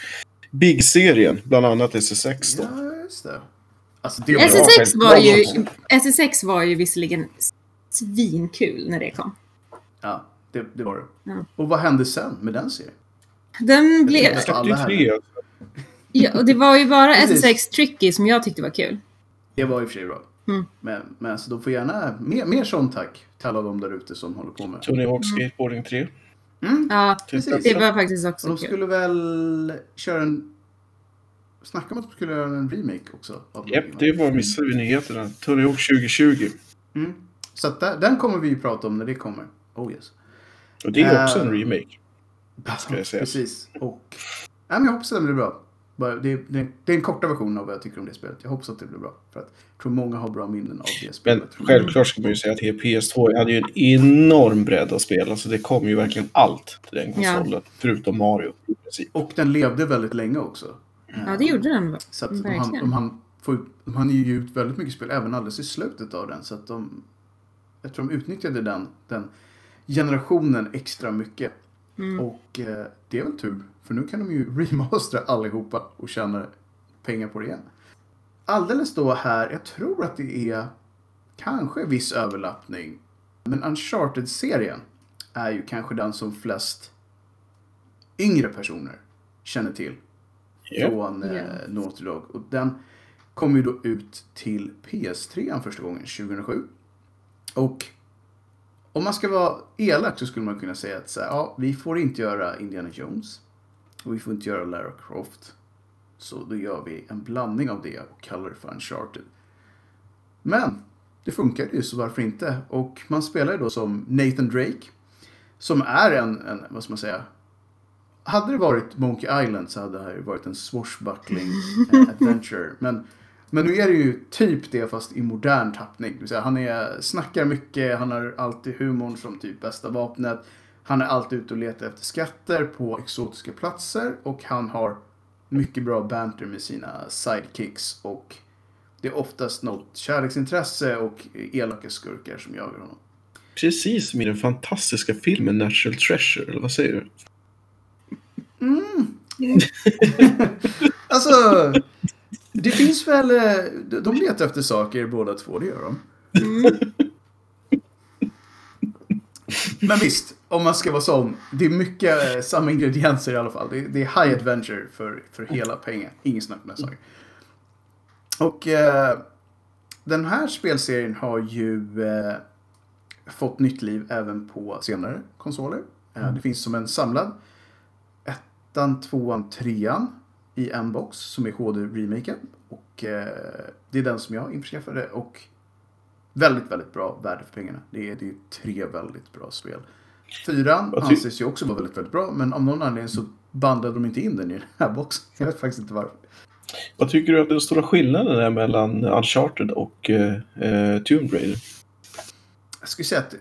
Big-serien, bland annat SSX då. Ja, just det. Alltså, det var var, ju, SSX var ju visserligen svinkul när det kom. Ja, det, det var det. Ja. Och vad hände sen med den serien? Den blev... Jag släppte tre. Ja, och det var ju bara. SSX Tricky som jag tyckte var kul. Det var i och för sig bra. Mm. Men, men alltså, de får gärna mer, mer sånt tack till alla de där ute som håller på med. Tony Hawk Skateboarding 3. Mm. Ja, Precis. det var faktiskt Och också de kul. skulle väl köra en... Snacka om att de skulle göra en remake också. Av Japp, det var missade vi nyheterna. Tony Hawk 2020. Mm. Så att där, den kommer vi ju prata om när det kommer. Oh yes. Och det är också Eh, en remake. Ska jag säga. Precis. Och... Nej, men jag hoppas att det blir bra. Bara, Det, det, det är en korta version av vad jag tycker om det spelet. Jag hoppas att det blir bra. För att jag tror många har bra minnen av det Men spelet. självklart ska man ju säga att PS2 hade ju en enorm bredd av spel. Alltså det kom ju verkligen allt till den Ja. konsolen. Förutom Mario i princip. Och den levde väldigt länge också. Ja, det gjorde den. Så att de Verkligen. de, hann få, ut- de hann ju ut väldigt mycket spel även alldeles i slutet av den. Så att de, jag tror de utnyttjade den, den generationen extra mycket. Mm. Och eh, det är väl tur. För nu kan de ju remastera allihopa och tjäna pengar på det igen. Alldeles då här, jag tror att det är kanske viss överlappning. Men Uncharted-serien är ju kanske den som flest yngre personer känner till Ja. från eh, Ja. Naughty Dog. Och den kom ju då ut till PS3 första gången 2007. Och om man ska vara elak så skulle man kunna säga att så här, ja, vi får inte göra Indiana Jones. Och vi får inte göra Lara Croft. Så då gör vi en blandning av det och kallar det för Uncharted. Men det funkar ju, så varför inte? Och man spelar ju då som Nathan Drake. Som är en, en vad ska man säga, hade det varit Monkey Island så hade det här varit en swashbuckling eh, adventure. Men, men nu är det ju typ det fast i modern tappning. Det vill säga, han är, snackar mycket, han har alltid humorn som typ bästa vapnet. Han är alltid ute och letar efter skatter på exotiska platser och han har mycket bra banter med sina sidekicks och det är oftast något kärleksintresse och elaka skurkar som jagar honom. Precis som i den fantastiska filmen Natural Treasure, eller vad säger du? Alltså, det finns väl... eh, de- letar efter saker båda två, det gör de. Men visst, om man ska vara sån. Det är mycket eh, samma ingredienser i alla fall. Det, det är high adventure för, för hela pengen. Ingen snack om den saken. Och eh, den här spelserien har ju eh, fått nytt liv även på senare konsoler. Eh, det finns som en samlad ettan, tvåan, trean i en box som är HD-remaken. Och eh, det är den som jag införskaffade och väldigt, väldigt bra värde för pengarna. Det är, det är tre väldigt bra spel. Fyran anses ju också vara väldigt, väldigt bra, men av någon anledning så bandade de inte in den i den här boxen. Jag vet faktiskt inte varför. Vad tycker du att den stora skillnaden är mellan Uncharted och eh, eh, Tomb Raider? Jag skulle säga att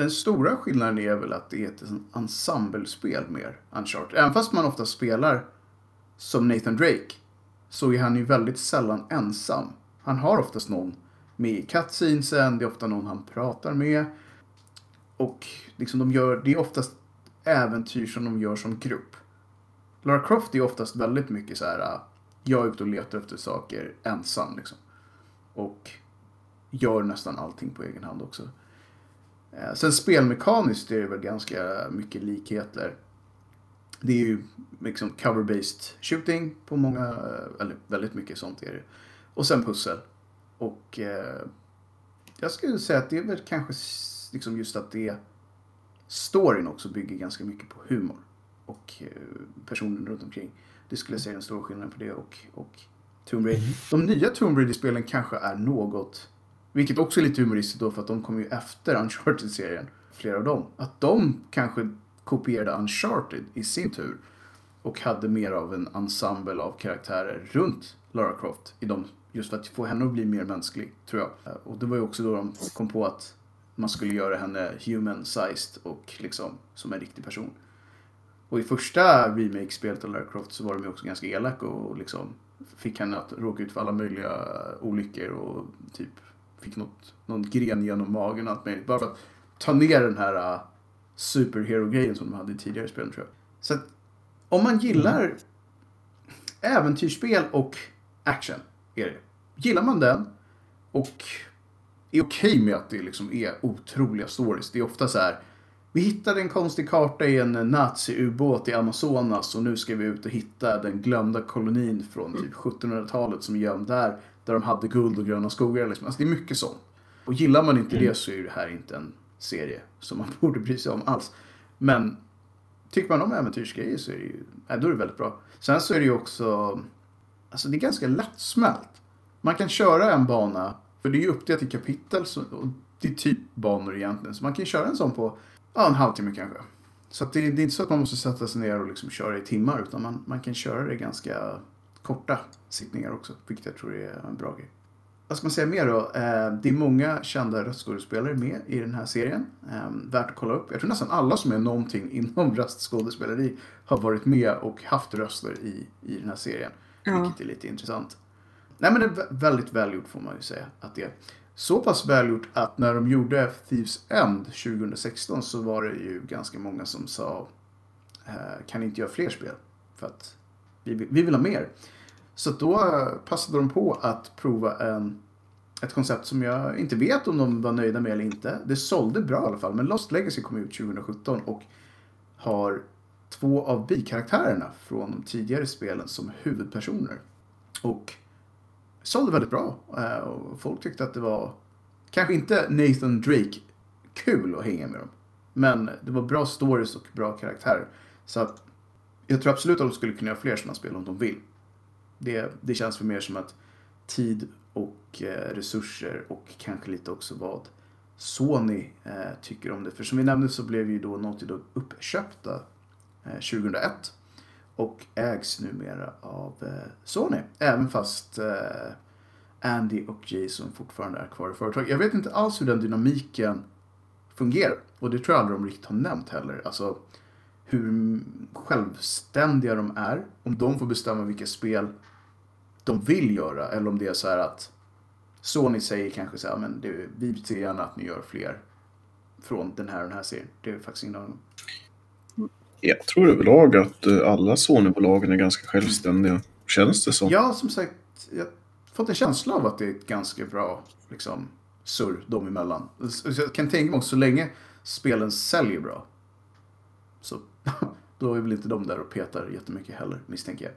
den stora skillnaden är väl att det är ett ensemblespel mer, Uncharted. Även fast man ofta spelar som Nathan Drake så är han ju väldigt sällan ensam. Han har oftast någon med i cutscenesen, det är ofta någon han pratar med. Och liksom de gör, det är oftast äventyr som de gör som grupp. Lara Croft är oftast väldigt mycket så här, jag är ute och letar efter saker ensam liksom. Och gör nästan allting på egen hand också. Eh, Sen spelmekaniskt är det väl ganska mycket likheter. Det är ju liksom cover-based shooting på många, eh, eller väldigt mycket sånt är det. Och sen pussel. Och eh, jag skulle säga att det är väl kanske liksom just att det storyn också bygger ganska mycket på humor. Och eh, personen runt omkring. Det skulle jag säga är den stora skillnaden på det och, och Tomb Raider. De nya Tomb Raider-spelen kanske är något, vilket också är lite humoristiskt då för att de kom ju efter Uncharted-serien, flera av dem. Att de kanske kopierade Uncharted i sin tur. och hade mer av en ensemble av karaktärer runt Lara Croft. I dem, just för att få henne att bli mer mänsklig, tror jag. Och det var ju också då de kom på att man skulle göra henne human-sized och liksom som en riktig person. Och i första remake-spelet av Lara Croft så var de ju också ganska elaka och liksom fick henne att råka ut för alla möjliga olyckor och typ fick något, någon gren genom magen och allt möjligt. Bara för att ta ner den här uh, superhero-grejen som de hade i tidigare spel tror jag. Så att om man gillar äventyrsspel och action, är det. Gillar man den och är okej med att det liksom är otroliga stories. Det är ofta så här. Vi hittade en konstig karta i en nazi-ubåt i Amazonas och nu ska vi ut och hitta den glömda kolonin från typ 1700-talet som är gömd där. Där de hade guld och gröna skogar. Liksom. Alltså det är mycket sånt. Och gillar man inte det så är det här inte en serie som man borde bry sig om alls. Men tycker man om äventyrsgrejer så är det ju, då är det väldigt bra. Sen så är det ju också, alltså det är ganska lättsmält. Man kan köra en bana, för det är ju uppdelat i kapitel, så, och det är typ banor egentligen. Så man kan köra en sån på ja, en halvtimme kanske. Så det, det är inte så att man måste sätta sig ner och liksom köra i timmar, utan man, man kan köra det ganska korta sittningar också, vilket jag tror är en bra grej. Vad ska man säga mer då? Eh, det är många kända röstskådespelare med i den här serien. Eh, värt att kolla upp. Jag tror nästan alla som är någonting inom röstskådespeleri har varit med och haft röster i, i den här serien. Ja. Vilket är lite intressant. Nej men det är vä- väldigt välgjort får man ju säga att det är. Så pass välgjort att när de gjorde Thieves End 2016 så var det ju ganska många som sa eh, kan ni inte göra fler spel? För att vi, vill- vi vill ha mer. Så då eh, passade de på att prova en, ett koncept som jag inte vet om de var nöjda med eller inte. Det sålde bra i alla fall, men Lost Legacy kom ut 2017 och har två av bikaraktärerna från de tidigare spelen som huvudpersoner. Och sålde väldigt bra. Eh, och folk tyckte att det var, kanske inte Nathan Drake kul att hänga med dem. Men det var bra stories och bra karaktärer. Så att jag tror absolut att de skulle kunna göra fler sådana spel om de vill. Det, det känns för mer som att tid och eh, resurser och kanske lite också vad Sony eh, tycker om det. För som vi nämnde så blev ju då Naughty Dog uppköpta eh, 2001 och ägs numera av eh, Sony. Även fast eh, Andy och Jason fortfarande är kvar i företaget. Jag vet inte alls hur den dynamiken fungerar. Och det tror jag aldrig de riktigt har nämnt heller. Alltså hur självständiga de är. Om de får bestämma vilka spel de vill göra. Eller om det är så här att Sony säger kanske så här, men det, vi ser gärna att ni gör fler från den här och den här serien. Det är faktiskt ingen aning. Jag tror överlag att eh, alla Sony-bolagen är ganska självständiga. Känns det som. Ja, som sagt, jag har fått en känsla av att det är ett ganska bra liksom, surr dem emellan. Jag kan tänka mig också, så länge spelen säljer bra, så då är väl inte de där och petar jättemycket heller, misstänker jag.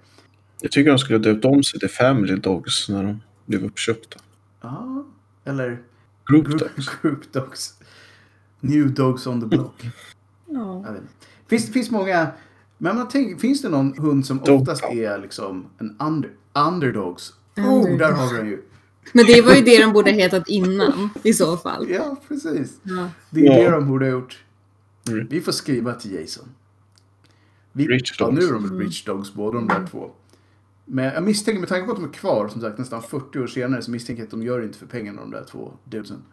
Jag tycker de skulle ha döpt om sig till Family Dogs när de blev uppköpta. Ja, eller Group Group, Dogs. group Dogs. New Dogs on the Block. Ja. Jag vet inte. Finns, det finns många, men man tänker, finns det någon hund som Dog oftast är liksom en under, underdogs? Oh, Underdogs. där har vi den ju. Men det var ju det de borde ha hetat innan i så fall. Ja, precis. Ja. Det är Ja. det de borde ha gjort. Mm. Vi får skriva till Jason. Vi, Rich ja, Dogs. nu är de Rich Dogs båda de där två. Men jag misstänker, med tanke på att de är kvar, som sagt nästan 40 år senare, så misstänker jag att de gör inte för pengarna de där två dudesen.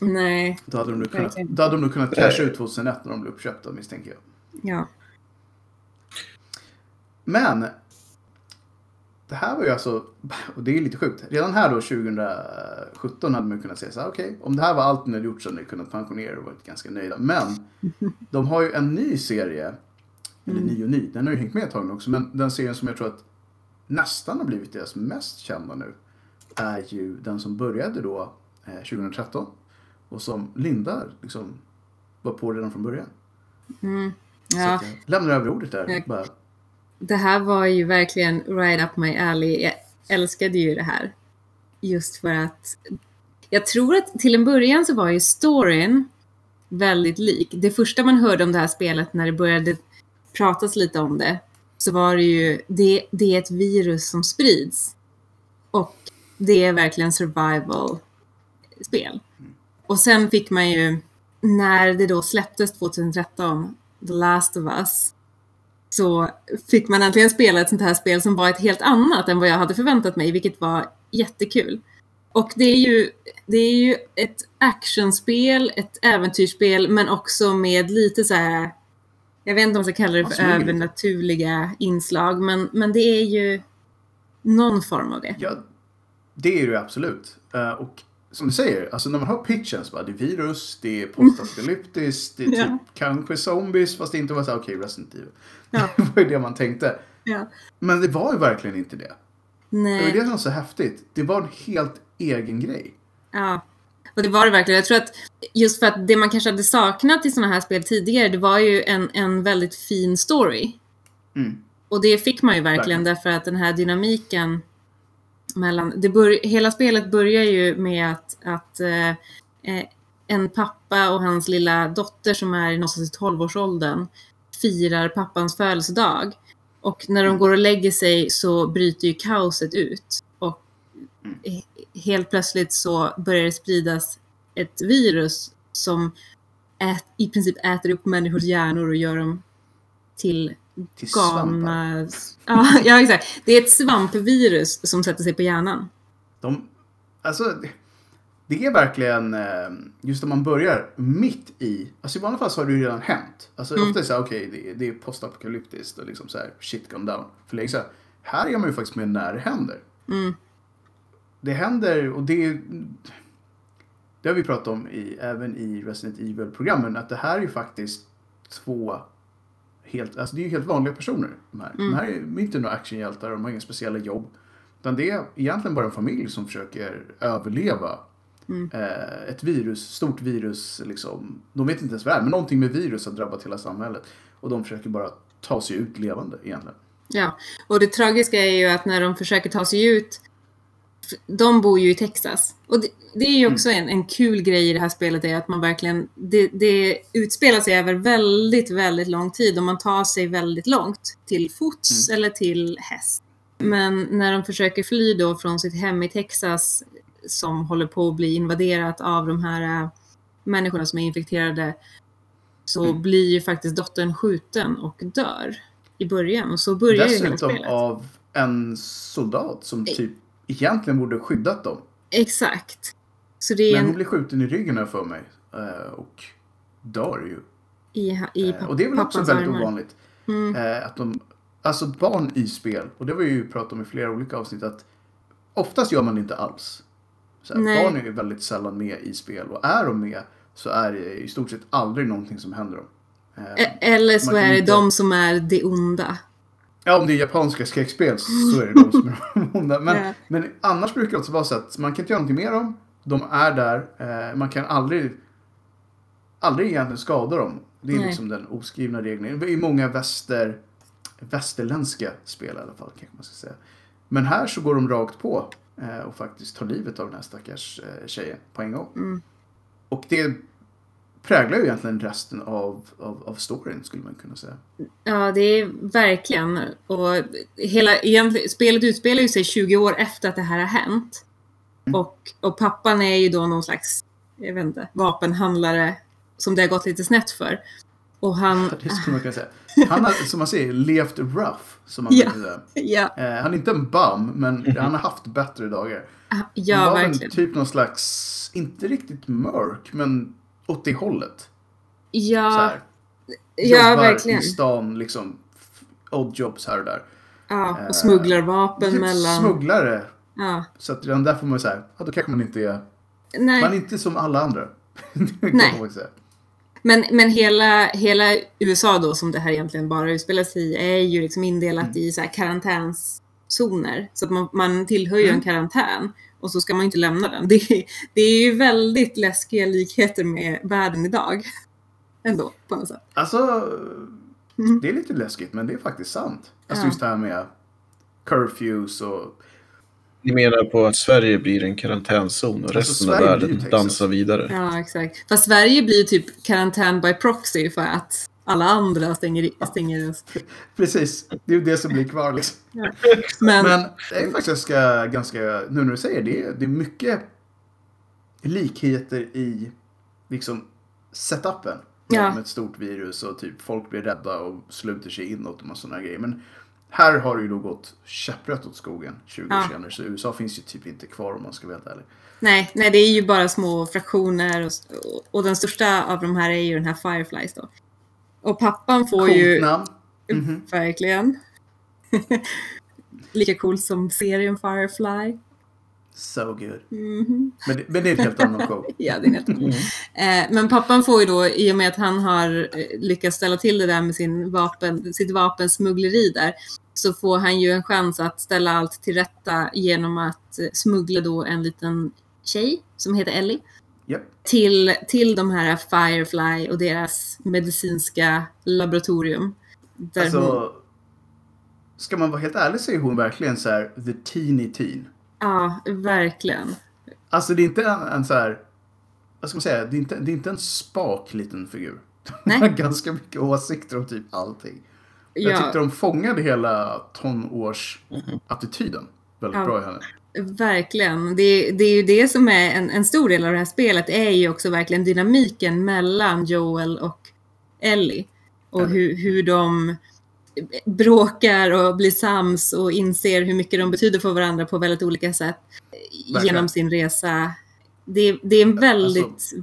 Nej, Då hade de nog kunnat, då hade de nog kunnat casha ut 2001 när de blev uppköpta, misstänker jag. ja. Men det här var ju alltså, och det är lite sjukt. Redan här då 2017 hade man kunnat säga så här, okej, om det här var allt ni hade gjort så hade ni kunnat pensionera och varit ganska nöjda. Men de har ju en ny serie, eller ny och ny, den har ju hängt med ett tag nu också, men den serien som jag tror att nästan har blivit deras mest kända nu är ju den som började då eh, 2013 och som Linda liksom var på redan från början. Mm. Så ja. att jag lämnar över ordet där. Bara, Det här var ju verkligen right up my alley. Jag älskade ju det här. Just för att jag tror att till en början så var ju storyn väldigt lik. Det första man hörde om det här spelet när det började pratas lite om det så var det ju det, det är ett virus som sprids. Och det är verkligen survival-spel. Och sen fick man ju, när det då släpptes 2013, The Last of Us, så fick man äntligen spela ett sånt här spel som var ett helt annat än vad jag hade förväntat mig, vilket var jättekul. Och det är ju, det är ju ett actionspel, ett äventyrsspel, men också med lite så här, jag vet inte om man ska kalla det för övernaturliga inslag, men, men det är ju någon form av det. Ja, det är det ju absolut. Eh, och som du säger, alltså när man hör pitchen så bara det är virus, det är postapokalyptiskt, det är typ Ja. kanske zombies, fast det inte var så här, okej, Resident Evil. Ja. det var ju det man tänkte. Ja. Men det var ju verkligen inte det. Det var Nej. det som var så häftigt. Det var en helt egen grej. Ja, och det var det verkligen. Jag tror att just för att det man kanske hade saknat i sådana här spel tidigare, det var ju en, en väldigt fin story. Mm. Och det fick man ju verkligen, Verkligen. därför att den här dynamiken mellan... Det bör, hela spelet börjar ju med att, att eh, eh, en pappa och hans lilla dotter som är i någonstans i 12-årsåldern firar pappans födelsedag. Och när de går och lägger sig så bryter ju kaoset ut. Och Mm. Helt plötsligt så börjar det spridas ett virus som ät, i princip äter upp människors hjärnor och gör dem till Till galna... Ja, ja, exakt. Det är ett svampvirus som sätter sig på hjärnan. De, alltså, det- är verkligen, eh, just när man börjar mitt i, alltså i vanliga fall så har det ju redan hänt. Alltså Mm. ofta är det så här, okej, det, det är postapokalyptiskt och liksom så här, shit gone down. För länge sedan. Här är man ju faktiskt med när det händer. Mm. Det händer och det det har vi pratat om i, även i Resident Evil-programmen, att det här är ju faktiskt två helt, alltså det är ju helt vanliga personer. De här, Mm. de här är inte några actionhjältar, de har inga speciella jobb. Utan det är egentligen bara en familj som försöker överleva Mm. eh, ett virus, stort virus, liksom. De vet inte ens vad det är, men någonting med virus har drabbat hela samhället. Och de försöker bara ta sig ut levande egentligen. Ja, och det tragiska är ju att när de försöker ta sig ut, de bor ju i Texas. Och det, det är ju också en, en kul grej i det här spelet är att man verkligen, det, det utspelar sig över väldigt, väldigt lång tid och man tar sig väldigt långt till fots eller till häst. Men när de försöker fly då från sitt hem i Texas som håller på att bli invaderat av de här äh, människorna som är infekterade så Mm. blir ju faktiskt dottern skjuten och dör i början. Och så börjar ju hela Dessutom spelet. av en soldat som typ egentligen borde skyddat dem. Exakt. Så det är Men hon en, blir skjuten i ryggen här för mig. eh, Och dör ju. i, i Eh, Och det är väl också väldigt armar. ovanligt. Mm. Eh, Att de, alltså barn i spel, och det har vi ju pratat om i flera olika avsnitt, att oftast gör man det inte alls. Så här, barn är ju väldigt sällan med i spel och är de med så är det i stort sett aldrig någonting som händer dem. E- Eller så är det inte- de som är det onda. Ja, om det är japanska skräckspel så är det de som är onda. Men, Ja. men annars brukar det också vara så att man kan inte göra någonting med dem. De är där. Eh, man kan aldrig, aldrig egentligen skada dem. Det är Nej. liksom den oskrivna regeln. I många väster, västerländska spel i alla fall, kanske man ska säga. Men här så går de rakt på eh, och faktiskt tar livet av den här stackars eh, tjejen på en gång. Mm. Och det präglar ju egentligen resten av, av, av storyn, skulle man kunna säga. Ja, det är verkligen. Och hela, spelet utspelar ju sig 20 år efter att det här har hänt. Mm. Och, och pappan är ju då någon slags, jag vet inte, vapenhandlare som det har gått lite snett för. Och han... Det skulle man kunna säga. Han har, som man säger, levt rough. Som man Ja. säga. Ja, Eh, han är inte en bum, men han har haft bättre dagar. Han ja var väl verkligen. typ någon slags, inte riktigt mörk, men åt det hållet. Så Ja, här. ja Jobbar verkligen. i stan, liksom. Odd jobs här och där. Ja, Eh, och smugglarvapen Typ mellan... Smugglare. Ja. Så att redan där får man säga, ja, då kanske man inte är, Nej. man är inte som alla andra. Nej. Men, men hela, hela USA då, som det här egentligen bara utspelar sig i, är ju liksom indelat Mm. i så här karantänszoner. Så att man, man tillhör ju Mm. en karantän och så ska man inte lämna den. Det, är- det är ju väldigt läskiga likheter med världen idag. Ändå, på något sätt. Alltså, Mm. det är lite läskigt, men det är faktiskt sant. Alltså Ja. just det här med curfews och Ni menar på att Sverige blir en karantänzon och Alltså, resten av Sverige blir världen dansar vidare. Ja, exakt. Fast Sverige blir typ karantän by proxy för att alla andra stänger, stänger oss. Precis, det är ju det som blir kvar liksom. Men, Men det är faktiskt ganska, ganska nu när du säger det, det är mycket likheter i liksom setupen. Ja. Med ett stort virus och typ folk blir rädda och sluter sig inåt och sådana grejer. Men här har det ju då gått käpprätt åt skogen 20 år Ja. senare. Så USA finns ju typ inte kvar om man ska vara helt ärlig. Nej, nej, det är ju bara små fraktioner och, och den största av de här är ju den här Fireflies då. Och pappan får Coolt ju... namn. Mhm. Verkligen. Lika cool som serien Firefly. So good. Mhm. Men, det, men det är en helt annan show. Ja, det är helt Mm. eh, Men pappan får ju då, i och med att han har eh, lyckats ställa till det där med sin vapen, sitt vapensmuggleri där, så får han ju en chans att ställa allt till rätta genom att eh, smuggla då en liten tjej som heter Ellie Japp. till, till de här Firefly och deras medicinska laboratorium. Där hon, Alltså, ska man vara helt ärlig så är hon verkligen så här the teeny teen. ja, verkligen. Alltså det är inte en, en så här, vad ska man säga, det är inte, det är inte en spak liten figur. Nej. har ganska mycket åsikter om typ allting. Jag Ja. tyckte de fångade hela tonårsattityden väldigt Ja. bra i henne. Verkligen. Det, det är ju det som är en, en stor del av det här spelet är ju också verkligen dynamiken mellan Joel och Ellie. Och hur, hur de bråkar och blir sams och inser hur mycket de betyder för varandra på väldigt olika sätt genom sin resa. Det, det är en väldigt Alltså-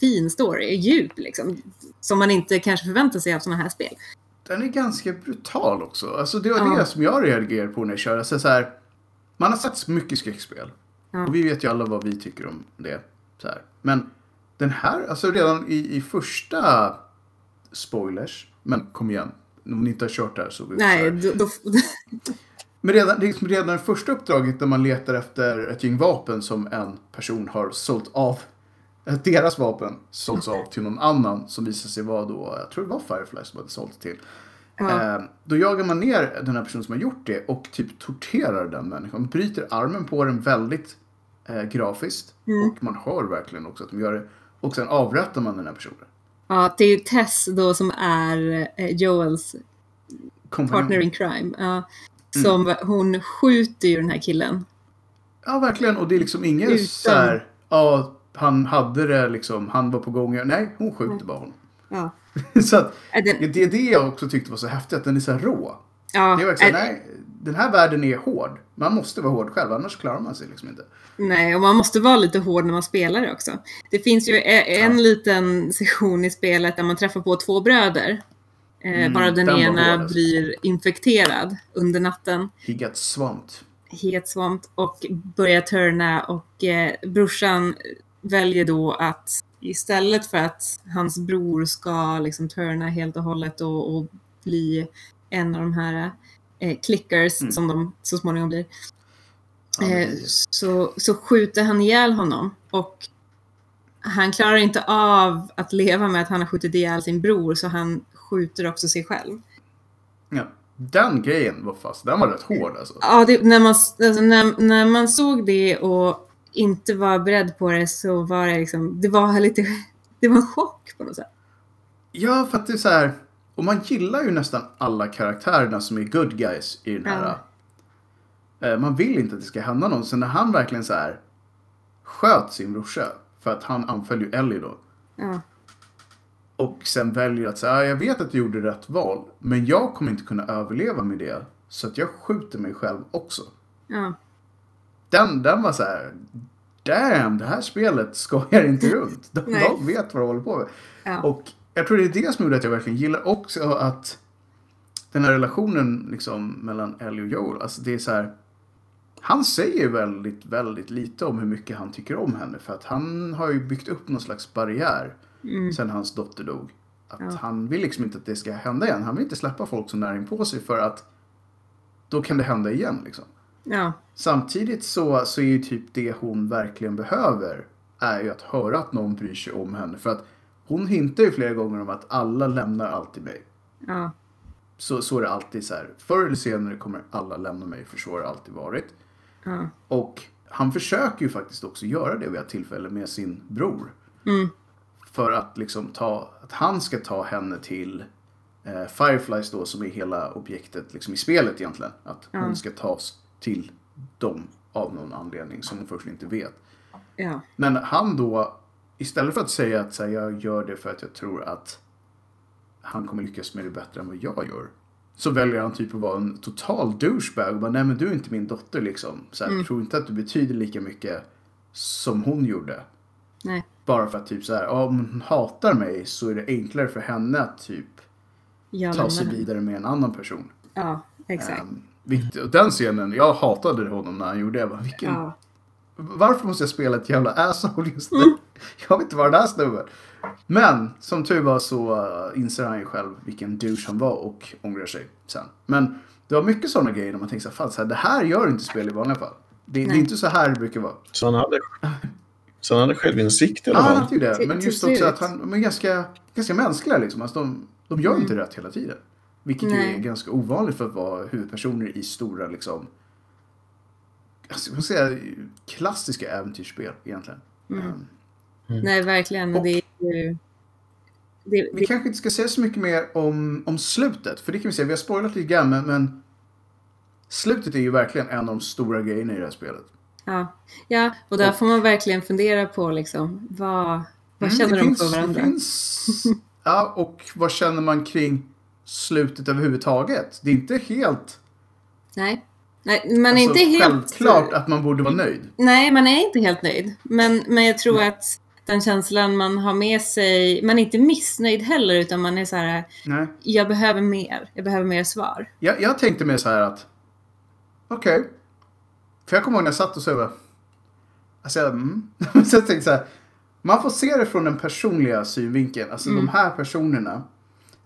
fin story, djup liksom, som man inte kanske förväntar sig av sådana här spel. Den är ganska brutal också. Alltså det var Ja. det som jag reagerade på när jag körde. Alltså så här, man har sett mycket skräckspel. Ja. Och vi vet ju alla vad vi tycker om det. Så här. Men den här, alltså redan i, i första spoilers. Men kom igen. Om ni inte har kört det här så... Nej, då, då, Men redan, det är liksom redan det första uppdraget när man letar efter ett gäng vapen som en person har sålt av. Deras vapen sålts av till någon annan som visar sig vara då, jag tror det var Firefly som hade sålt till. Ja, Eh, då jagar man ner den här personen som har gjort det och typ torterar den människan. Bryter armen på den väldigt eh, grafiskt. Mm. Och man hör verkligen också att de gör det. Och sen avrättar man den här personen. ja, det är ju Tess då som är eh, Joels Kompanjon. partner in crime. Ja, Mm. som hon skjuter ju den här killen. Ja, verkligen. Och det är liksom inget Utan- så här, ja, han hade det liksom, han var på gång. Nej, hon skjuter bara honom. Ja. så att, den, det är det jag också tyckte var så häftigt, att den är så här rå. ja, Det är verkligen, nej, den här världen är hård. Man måste vara hård själv, annars klarar man sig liksom inte. nej, och man måste vara lite hård när man spelar det också. Det finns ju e- en Ja. liten session i spelet där man träffar på två bröder. Eh, Mm, bara den, den ena alltså. blir infekterad under natten. He got swamped. helt svåmt och börjar turna och eh, brorsan väljer då att istället för att hans bror ska liksom turna helt och hållet och, och bli en av de här eh, clickers Mm. som de så småningom blir Ja, eh, så, så skjuter han ihjäl honom och han klarar inte av att leva med att han har skjutit ihjäl sin bror så han skjuter också sig själv. Ja. Den grejen var fast. Den var rätt hård alltså. Ja, det, när, man, alltså, när, när man såg det och inte var beredd på det så var det liksom, det var lite, det var en chock på något sätt. Ja, för att det är så här. Och man gillar ju nästan alla karaktärerna som är good guys i den här. Eh, Man vill inte att det ska hända någon. Så när han verkligen så här sköt sin brorsa. För att han anföll ju Ellie då. Ja, Och sen väljer att säga, "Ja, jag vet att du gjorde rätt val. Men jag kommer inte kunna överleva med det. Så att jag skjuter mig själv också. ja, Den, den var så här. Damn, det här spelet skojar inte runt. De, de vet vad de håller på med. ja, Och jag tror det är det som gjorde att jag verkligen gillar också att den här relationen liksom mellan Ellie och Joel, alltså det är så här. Han säger väldigt, väldigt lite om hur mycket han tycker om henne för att han har ju byggt upp någon slags barriär mm, sen hans dotter dog. Att Ja. han vill liksom inte att det ska hända igen. Han vill inte släppa folk så nära in på sig för att då kan det hända igen liksom. Ja, Samtidigt så, så är ju typ det hon verkligen behöver är ju att höra att någon bryr sig om henne. För att hon hintar ju flera gånger om att alla lämnar alltid mig. ja, Så, så är det alltid så här. Förr eller senare kommer alla lämna mig för så har det alltid varit. ja, Och han försöker ju faktiskt också göra det vid ett tillfälle med sin bror. mm, För att liksom ta, att han ska ta henne till eh, Fireflies då som är hela objektet liksom i spelet egentligen. Att Ja. hon ska tas till dem av någon anledning som hon först inte vet. ja, Men han då, istället för att säga att så här, jag gör det för att jag tror att han kommer lyckas med det bättre än vad jag gör. Så väljer han typ att vara en total douchebag och bara, nej men du är inte min dotter liksom. Så här, Mm. tror inte att du betyder lika mycket som hon gjorde. Nej. Bara för att typ så här, om hon hatar mig så är det enklare för henne att typ Jag ta sig vidare med en annan person. Ja, exakt. Um, vilket, den scenen, jag hatade honom när han gjorde det. Jag bara, vilken, Ja. Varför måste jag spela ett jävla asshole just nu? Mm. Jag vet inte vad den här snubben. Men som tur var så uh, inser han ju själv vilken douche han var och ångrar sig sen. Men det var mycket sådana grejer där man tänkte så här, fan, så här, det här gör inte spel i vanliga fall. Det, det är inte så här det brukar vara. Så han hade, så han hade självinsikt i alla Ja, han fall. hade ju det. Men just också att han, de är ganska, ganska mänskliga liksom. Alltså, de, de gör inte rätt hela tiden. Vilket ju Nej. är ganska ovanligt för att vara huvudpersoner i stora liksom alltså, säga, klassiska äventyrsspel egentligen. Mm. Um, Nej, verkligen. Och- Det är ju... Det, Vi det, kanske inte ska säga så mycket mer om, om slutet. För det kan vi säga, vi har spoilat lite grann men, men slutet är ju verkligen en av de stora grejerna i det här spelet. ja. ja, och där Och- får man verkligen fundera på liksom, vad, vad Mm, känner de finns, för varandra? Det finns, ja, och vad känner man kring slutet överhuvudtaget? Det är inte helt... Nej. Nej, man är alltså, inte helt... Självklart att man borde vara nöjd. Nej, man är inte helt nöjd. Men, men jag tror att den känslan man har med sig, man är inte missnöjd heller, utan man är så här, Nej. jag behöver mer, jag behöver mer svar. Jag, jag tänkte mig så här att... Okej. För jag kommer ihåg när jag satt och så bara... Alltså jag, mm. så jag tänkte så här. Man får se det från den personliga synvinkeln. Alltså de här personerna.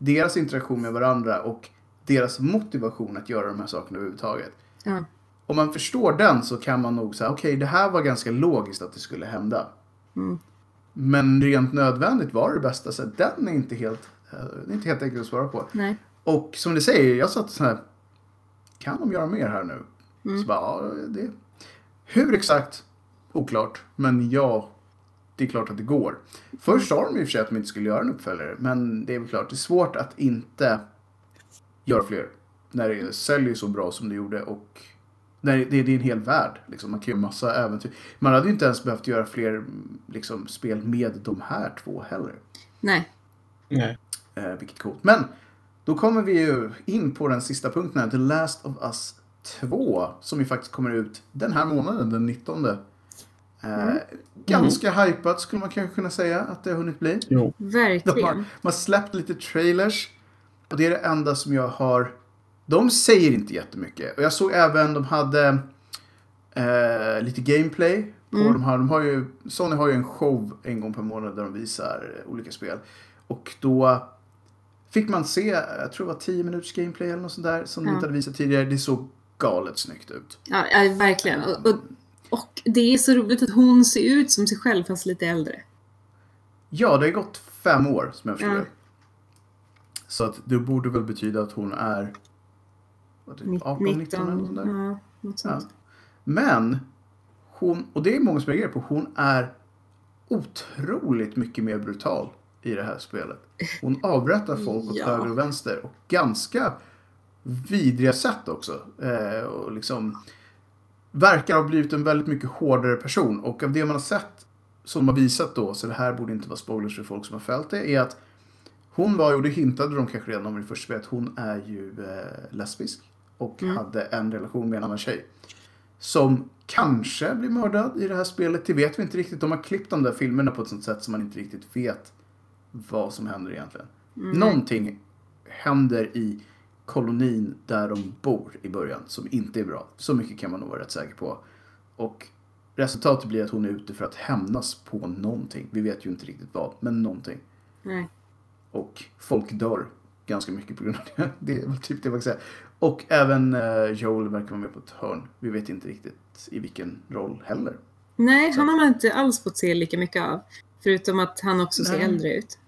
Deras interaktion med varandra och deras motivation att göra de här sakerna överhuvudtaget. Ja. Om man förstår den så kan man nog säga okej det här var ganska logiskt att det skulle hända. Mm. Men rent nödvändigt var det bästa. Så den är inte helt, eh, är inte helt enkelt att svara på. Nej. Och som du säger, jag satt så här. Kan de göra mer här nu? Mm. Så bara, ja, det... Hur exakt? Oklart. Men ja, det är klart att det går. Först sa de i och för sig att de inte skulle göra en uppföljare. Men det är väl klart, det är svårt att inte göra fler. När det säljer så bra som det gjorde och när det, det är en hel värld. Liksom. Man kan göra massa äventyr. Man hade ju inte ens behövt göra fler liksom, spel med de här två heller. Nej. Nej. Eh, vilket är coolt. Men då kommer vi ju in på den sista punkten här. The Last of Us 2. Som ju faktiskt kommer ut den här månaden, den 19. Eh, Ganska hypat skulle man kanske kunna säga att det har hunnit bli. Jo. De har, Verkligen. man har släppt lite trailers. Och det är det enda som jag har... De säger inte jättemycket. Och jag såg även, de hade eh, lite gameplay. På Mm. de, här, de har ju, Sony har ju en show en gång per månad där de visar olika spel. Och då fick man se, jag tror det var 10 minuters gameplay eller något sånt där. Som de Ja. inte hade visat tidigare. Det såg galet snyggt ut. Ja, ja verkligen. Och, och, och det är så roligt att hon ser ut som sig själv fast lite äldre. Ja, det har gått fem år som jag förstår Ja. det. Så att det borde väl betyda att hon är vad är det, 18, 19 eller något sånt där. Ja, något sånt. Men hon, och det är många som reagerar på, hon är otroligt mycket mer brutal i det här spelet. Hon avrättar folk åt Ja. höger och vänster och ganska vidriga sätt också. Eh, och liksom verkar ha blivit en väldigt mycket hårdare person och av det man har sett som har visat då, så det här borde inte vara spoilers för folk som har följt det, är att hon var, och det hintade de kanske redan om i första spelet, hon är ju eh, lesbisk och Mm. hade en relation med en annan tjej. Som kanske blir mördad i det här spelet, det vet vi inte riktigt. De har klippt de där filmerna på ett sånt sätt som man inte riktigt vet vad som händer egentligen. Någonting händer i kolonin där de bor i början som inte är bra. Så mycket kan man nog vara rätt säker på. Och resultatet blir att hon är ute för att hämnas på någonting. Vi vet ju inte riktigt vad, men någonting. Nej. Och folk dör ganska mycket på grund av det. Det är väl typ det man kan säga. Och även eh, Joel verkar vara med på ett hörn. Vi vet inte riktigt i vilken roll heller. Nej, han har man inte alls fått se lika mycket av. Förutom att han också ser Nej. äldre ut.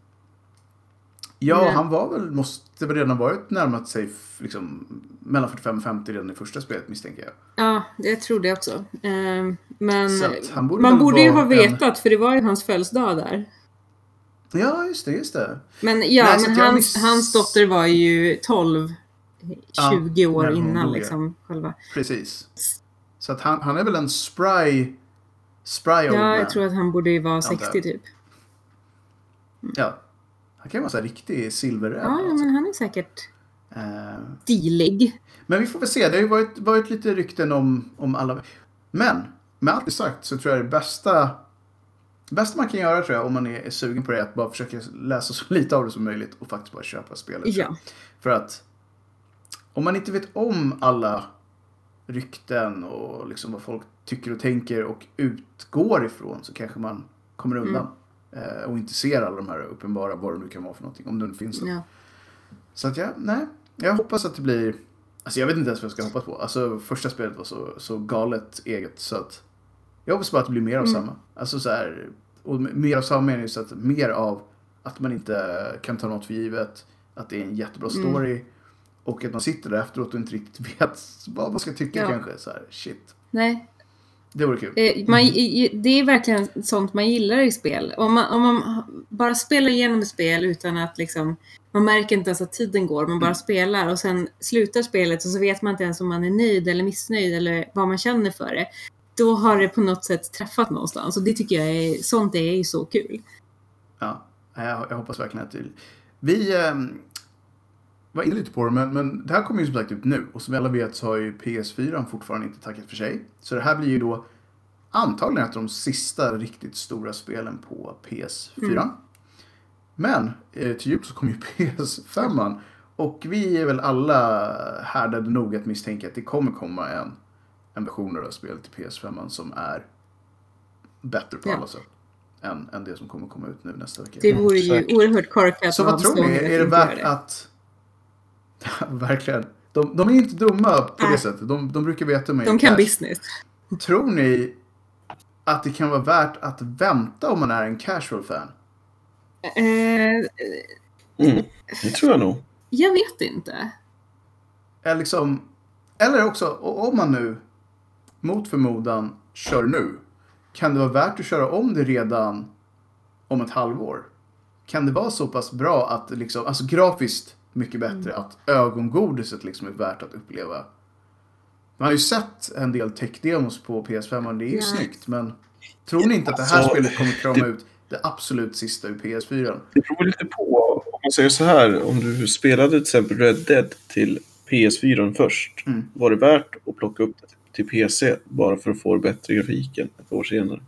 Ja, Nej. han var väl, måste väl redan varit närmat sig liksom, mellan 45 och 50 redan i första spelet misstänker jag. Ja, jag tror det också. Ehm, Men borde man borde ju ha en- vetat, för det var ju hans födelsedag där. Ja, just det, just det. Men ja, Nej, men jag hans, miss- hans dotter var ju 12, 20 år när hon innan ja. liksom. Själva. Precis. Så att han, han är väl en spry, spry old Ja, jag tror att han borde ju vara Antar 60 jag. typ. Ja. Han kan vara så här riktig silverräv. Ja, alltså. men han är säkert Eh, stilig. Men vi får väl se. Det har ju varit, varit lite rykten om, om alla. Men med allt det sagt så tror jag det bästa, bästa man kan göra tror jag om man är, är sugen på det är att bara försöka läsa så lite av det som möjligt och faktiskt bara köpa spelet. Ja. För att om man inte vet om alla rykten och liksom vad folk tycker och tänker och utgår ifrån så kanske man kommer undan. Eh, och inte ser alla de här uppenbara, vad det nu kan vara för någonting. Om det nu finns något. ja. Så att jag, nej. Jag hoppas att det blir... Alltså jag vet inte ens vad jag ska hoppas på. Alltså första spelet var så, så galet eget så att... Jag hoppas bara att det blir mer av samma. Alltså så här... Och mer av samma mening så att mer av att man inte kan ta något för givet. Att det är en jättebra story. Och att man sitter där efteråt och inte riktigt vet vad man ska tycka Ja. kanske. Så här, shit. Nej, Det vore kul. Eh, Man, det är verkligen sånt man gillar i spel. Om man, om man bara spelar igenom ett spel utan att liksom, man märker inte ens att tiden går, man bara spelar och sen slutar spelet och så vet man inte ens om man är nöjd eller missnöjd eller vad man känner för det. Då har det på något sätt träffat någonstans och det tycker jag är, sånt är ju så kul. Ja, jag, jag hoppas verkligen att det... Vi eh, var inne lite på det, men, men det här kommer ju som sagt ut nu. Och som alla vet så har ju PS4 fortfarande inte tackat för sig. Så det här blir ju då antagligen ett av de sista riktigt stora spelen på PS4. Men eh, till jul så kommer ju PS5. Och vi är väl alla härdade nog att misstänka att det kommer komma en, en version av det här spelet till PS5 som är bättre på Ja. alla sätt. Än, än det som kommer komma ut nu nästa vecka. Det vore ju oerhört korkat Så vad tror ni? Är det värt att... Verkligen. De, de är inte dumma på det sättet. De, de brukar veta mer De kan cash. business. Tror ni att det kan vara värt att vänta om man är en casual fan? Eh, Mm, det tror jag nog. jag vet inte. Eller, liksom, eller också, om man nu mot förmodan kör nu. Kan det vara värt att köra om det redan om ett halvår? Kan det vara så pass bra att liksom, alltså grafiskt mycket bättre, att ögongodiset liksom är värt att uppleva? Man har ju sett en del tech-demos på PS5 och det är ju Ja. snyggt men tror ni inte att det här Alltså, spelet kommer krama ut det absolut sista ur PS4? Det beror lite på. Om man säger så här, om du spelade till exempel Red Dead till PS4 först. Mm. Var det värt att plocka upp det till PC bara för att få bättre grafiken ett år senare?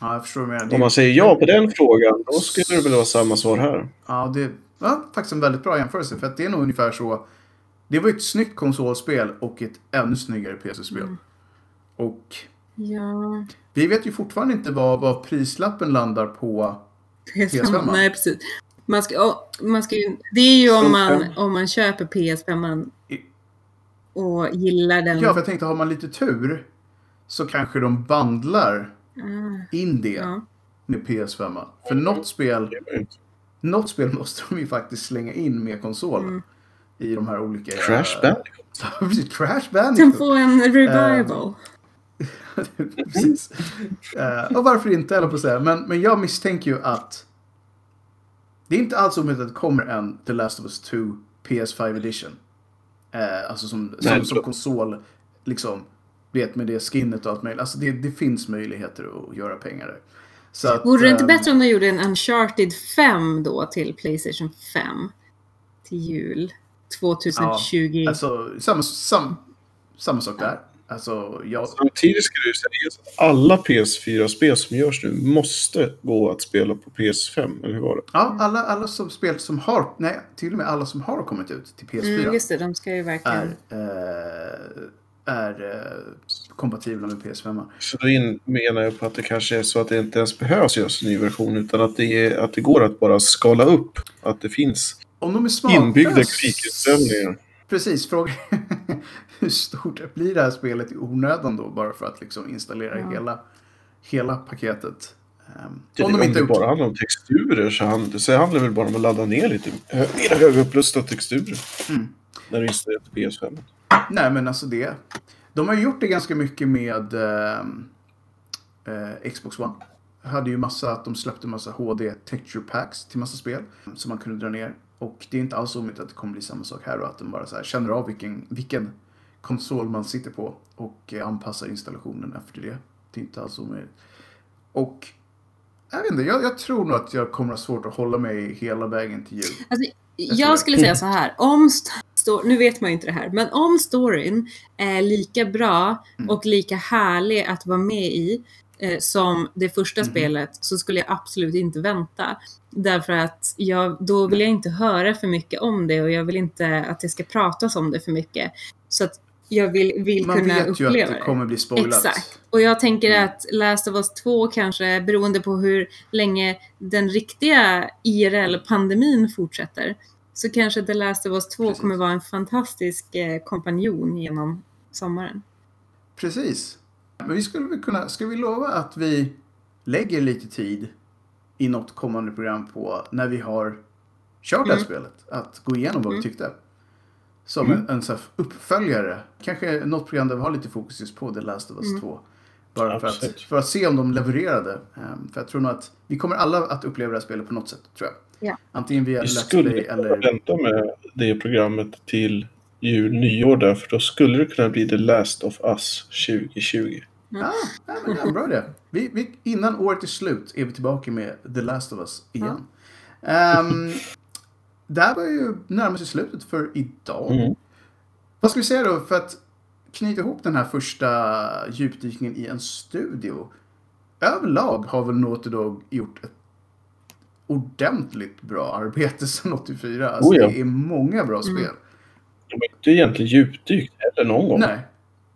Ja, jag förstår vad du menar. Om man säger ja på den frågan, då skulle det väl vara samma svar här. Ja, det var faktiskt en väldigt bra jämförelse. För att det är nog ungefär så. Det var ett snyggt konsolspel och ett ännu snyggare PC-spel. Och Ja, vi vet ju fortfarande inte vad, vad prislappen landar på. PS5. Nej, precis. Man ska, ja, man ska ju, det är ju om man, om man köper PS5 I- och gillar den. Ja, för jag tänkte har man lite tur så kanske de bandlar Ah, in det ja. med PS5. För något spel, Något spel måste de ju faktiskt slänga in med konsolen. Mm. I de här olika... Crash Bandicoot. Crash Kan Bandicoot. få en revival. Precis. Eh, och varför inte, eller på att säga. Men, men jag misstänker ju att det är inte alls omöjligt att det kommer en The Last of Us 2 PS5 edition. Eh, alltså som, Nej, som, som konsol, liksom, vet med det skinnet och allt möjligt. Alltså det, det finns möjligheter att göra pengar där. Så att, Vore det inte ehm, bättre om de gjorde en Uncharted 5 då till Playstation 5? Till jul 2020. Alltså, samma, sam, samma sak där. Alltså, jag, Samtidigt ska det ju sägas att alla PS4-spel som görs nu måste gå att spela på PS5, eller hur var det? ja, alla, alla som spel som har, nej, till och med alla som har kommit ut till PS4. mm, just det, de ska ju verkligen... är, eh, är eh, kompatibla med PS5. Så då menar jag på att det kanske är så att det inte ens behövs göras en ny version, utan att det, är, att det går att bara skala upp. Att det finns Om de är smarta... inbyggda grafikinställningar. Precis, fråga hur stort blir det här spelet i onödan då? Bara för att liksom installera Ja. hela, hela paketet. Um, Om, om det, de inte det bara handlar om texturer så, hand, så handlar det väl bara om att ladda ner lite hö- mer högupplösta texturer. Mm. När du installerar till PS5. Nej, men alltså det... De har ju gjort det ganska mycket med ehm, eh, Xbox One. Hade ju massa, att de släppte massa HD texture packs till massa spel som man kunde dra ner. Och det är inte alls omöjligt att det kommer bli samma sak här och att de bara så här känner av vilken, vilken konsol man sitter på och eh, anpassar installationen efter det. Det är inte alls omöjligt. Och Jag vet inte, jag, jag tror nog att jag kommer ha svårt att hålla mig hela vägen till jul. Alltså, jag det. skulle säga så här. Om nu vet man ju inte det här, men om storyn är lika bra Mm. och lika härlig att vara med i eh, som det första Mhm. spelet så skulle jag absolut inte vänta. Därför att jag, då vill jag inte höra för mycket om det och jag vill inte att det ska pratas om det för mycket. Så att jag vill, vill Man kunna vet ju att uppleva det kommer bli spoilat. Exakt. Och jag tänker Mm. att Last of Us 2 kanske, beroende på hur länge den riktiga IRL-pandemin fortsätter, så kanske The Last of Us 2 Precis. kommer vara en fantastisk eh, kompanjon genom sommaren. Precis. Men vi skulle väl kunna, ska vi lova att vi lägger lite tid i något kommande program på när vi har kört det här Mm. spelet. Att gå igenom vad vi Mm. tyckte. Som Mm. en, en uppföljare. Kanske något program där vi har lite fokus just på The Last of Us Mm. 2. Bara för att, för att se om de levererade. Ehm, för jag tror nog att vi kommer alla att uppleva det här spelet på något sätt, tror jag. Ja. Antingen via Vi Let's skulle Play eller... vänta med det programmet till jul, nyår där, för då skulle det kunna bli The Last of Us 2020. Ah, ja, men det är en bra idé. Vi, vi, innan året är slut är vi tillbaka med The Last of Us igen. Ehm, det här börjar ju närma sig slutet för idag. Mm. Vad ska vi säga då för att knyta ihop den här första djupdykningen i en studio? Överlag har väl Naughty Dog gjort ett ordentligt bra arbete sedan 84. Alltså, Oh ja. Det är många bra spel. De har inte egentligen djupdykt heller någon gång. Nej.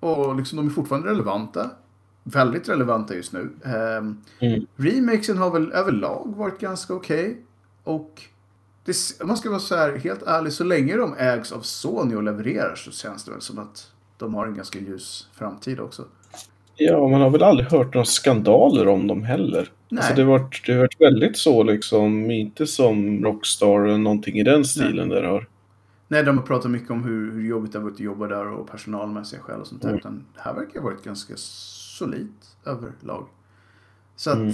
Och liksom, de är fortfarande relevanta. Väldigt relevanta just nu. Um, Mm. Remakesen har väl överlag varit ganska okej. Och det, om man ska vara så här helt ärlig, så länge de ägs av Sony och levererar så känns det väl som att de har en ganska ljus framtid också. Ja, man har väl aldrig hört några skandaler om dem heller. Nej. Alltså det har varit, det har varit väldigt så liksom, inte som Rockstar eller någonting i den stilen där har. Nej, de har pratat mycket om hur, hur jobbigt det har varit att jobba där och personalmässiga skäl och sånt där. Mm. Utan det här verkar ha varit ganska solidt överlag. Så att, Mm.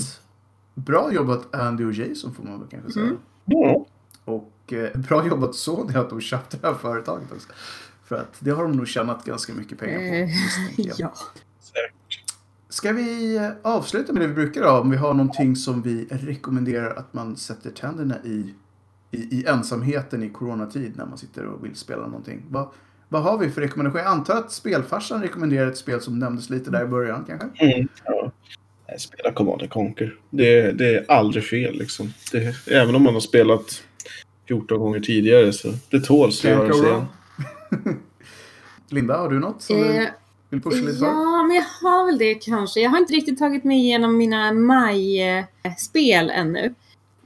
bra jobbat Andy och Jason får man väl kanske säga. Mm. Ja, Och eh, bra jobbat Sony att de köpte det här företaget också. För att det har de nog tjänat ganska mycket pengar på. Eh, ja. säkert. Ska vi avsluta med det vi brukar ha? Om vi har någonting som vi rekommenderar att man sätter tänderna i, i, i ensamheten i coronatid när man sitter och vill spela någonting. Vad, vad har vi för rekommendation? Jag antar att spelfarsan rekommenderar ett spel som nämndes lite där i början kanske? Mm, ja. Spela Command and Conquer. Det, det är aldrig fel liksom. Det, även om man har spelat 14 gånger tidigare så det tåls att Can't göra go sig wrong. igen. Linda, har du något som Eh, vill pusha lite för? Ja, men jag har väl det kanske. Jag har inte riktigt tagit mig igenom mina maj-spel ännu.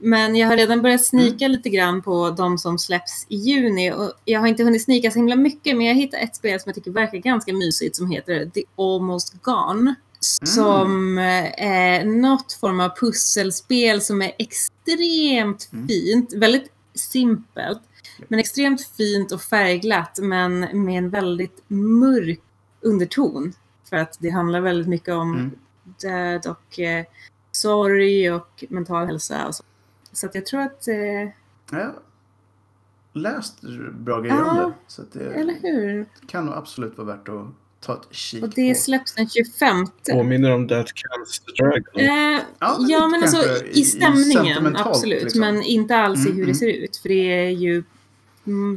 Men jag har redan börjat snika Mm. lite grann på de som släpps i juni. Och jag har inte hunnit snika så himla mycket, men jag hittade ett spel som jag tycker verkar ganska mysigt som heter The Almost Gone. Som eh, är något form av pusselspel som är extremt Mm. fint. Väldigt simpelt. Men extremt fint och färgglatt, men med en väldigt mörk underton. För att det handlar väldigt mycket om Mm. död och eh, sorg och mental hälsa och så. Så att jag tror att, eh, Ja, jag har läst bra grejer om Ja, det. Så att det eller hur? kan nog absolut vara värt att ta ett kik Och det på. släpps den 25. Påminner om That Cancer Dragon. Eh, Ja, men ja, men alltså i- stämningen, absolut. liksom. Men inte alls i Mm, hur mm. det ser ut. För det är ju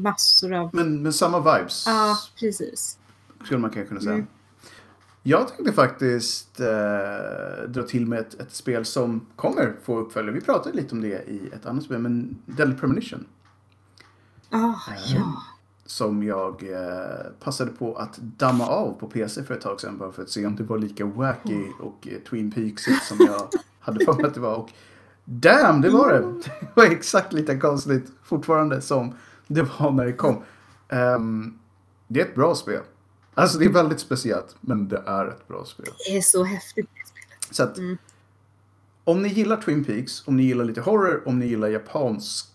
massor av... Men med samma vibes. Ja, precis. Skulle man kanske kunna säga. Mm. Jag tänkte faktiskt eh, dra till med ett, ett spel som kommer få uppföljare. Vi pratade lite om det i ett annat spel, men Deadly Premonition. Ah, ja. Som jag eh, passade på att damma av på PC för ett tag sedan. Bara för att se om det var lika wacky och eh, Twin Peaks som jag hade för mig att det var. Och damn, det var det! Det var exakt lika konstigt fortfarande som det var när det kom. Ehm, det är ett bra spel. Alltså det är väldigt speciellt, men det är ett bra spel. Det är så häftigt. Så att, Mm. om ni gillar Twin Peaks, om ni gillar lite horror, om ni gillar japansk...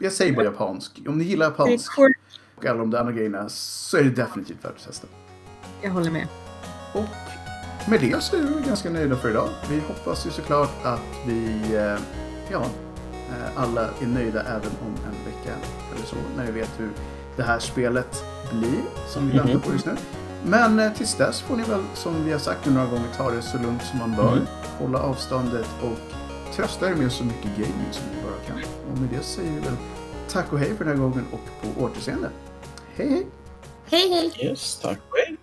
Jag säger bara japansk. Om ni gillar japansk och alla de där andra grejerna så är det definitivt värt att testa. Jag håller med. Och med det så är vi ganska nöjda för idag. Vi hoppas ju såklart att vi, eh, ja, eh, alla är nöjda även om en vecka eller så. När vi vet hur det här spelet blir som vi väntar på just nu. Men eh, tills dess får ni väl, som vi har sagt några gånger, ta det så lugnt som man bör. Mm. Hålla avståndet och trösta er med så mycket gaming som ni bara kan. Och med det säger vi väl tack och hej för den här gången och på återseende. Hej hej! Hej hej! Yes, tack och hej.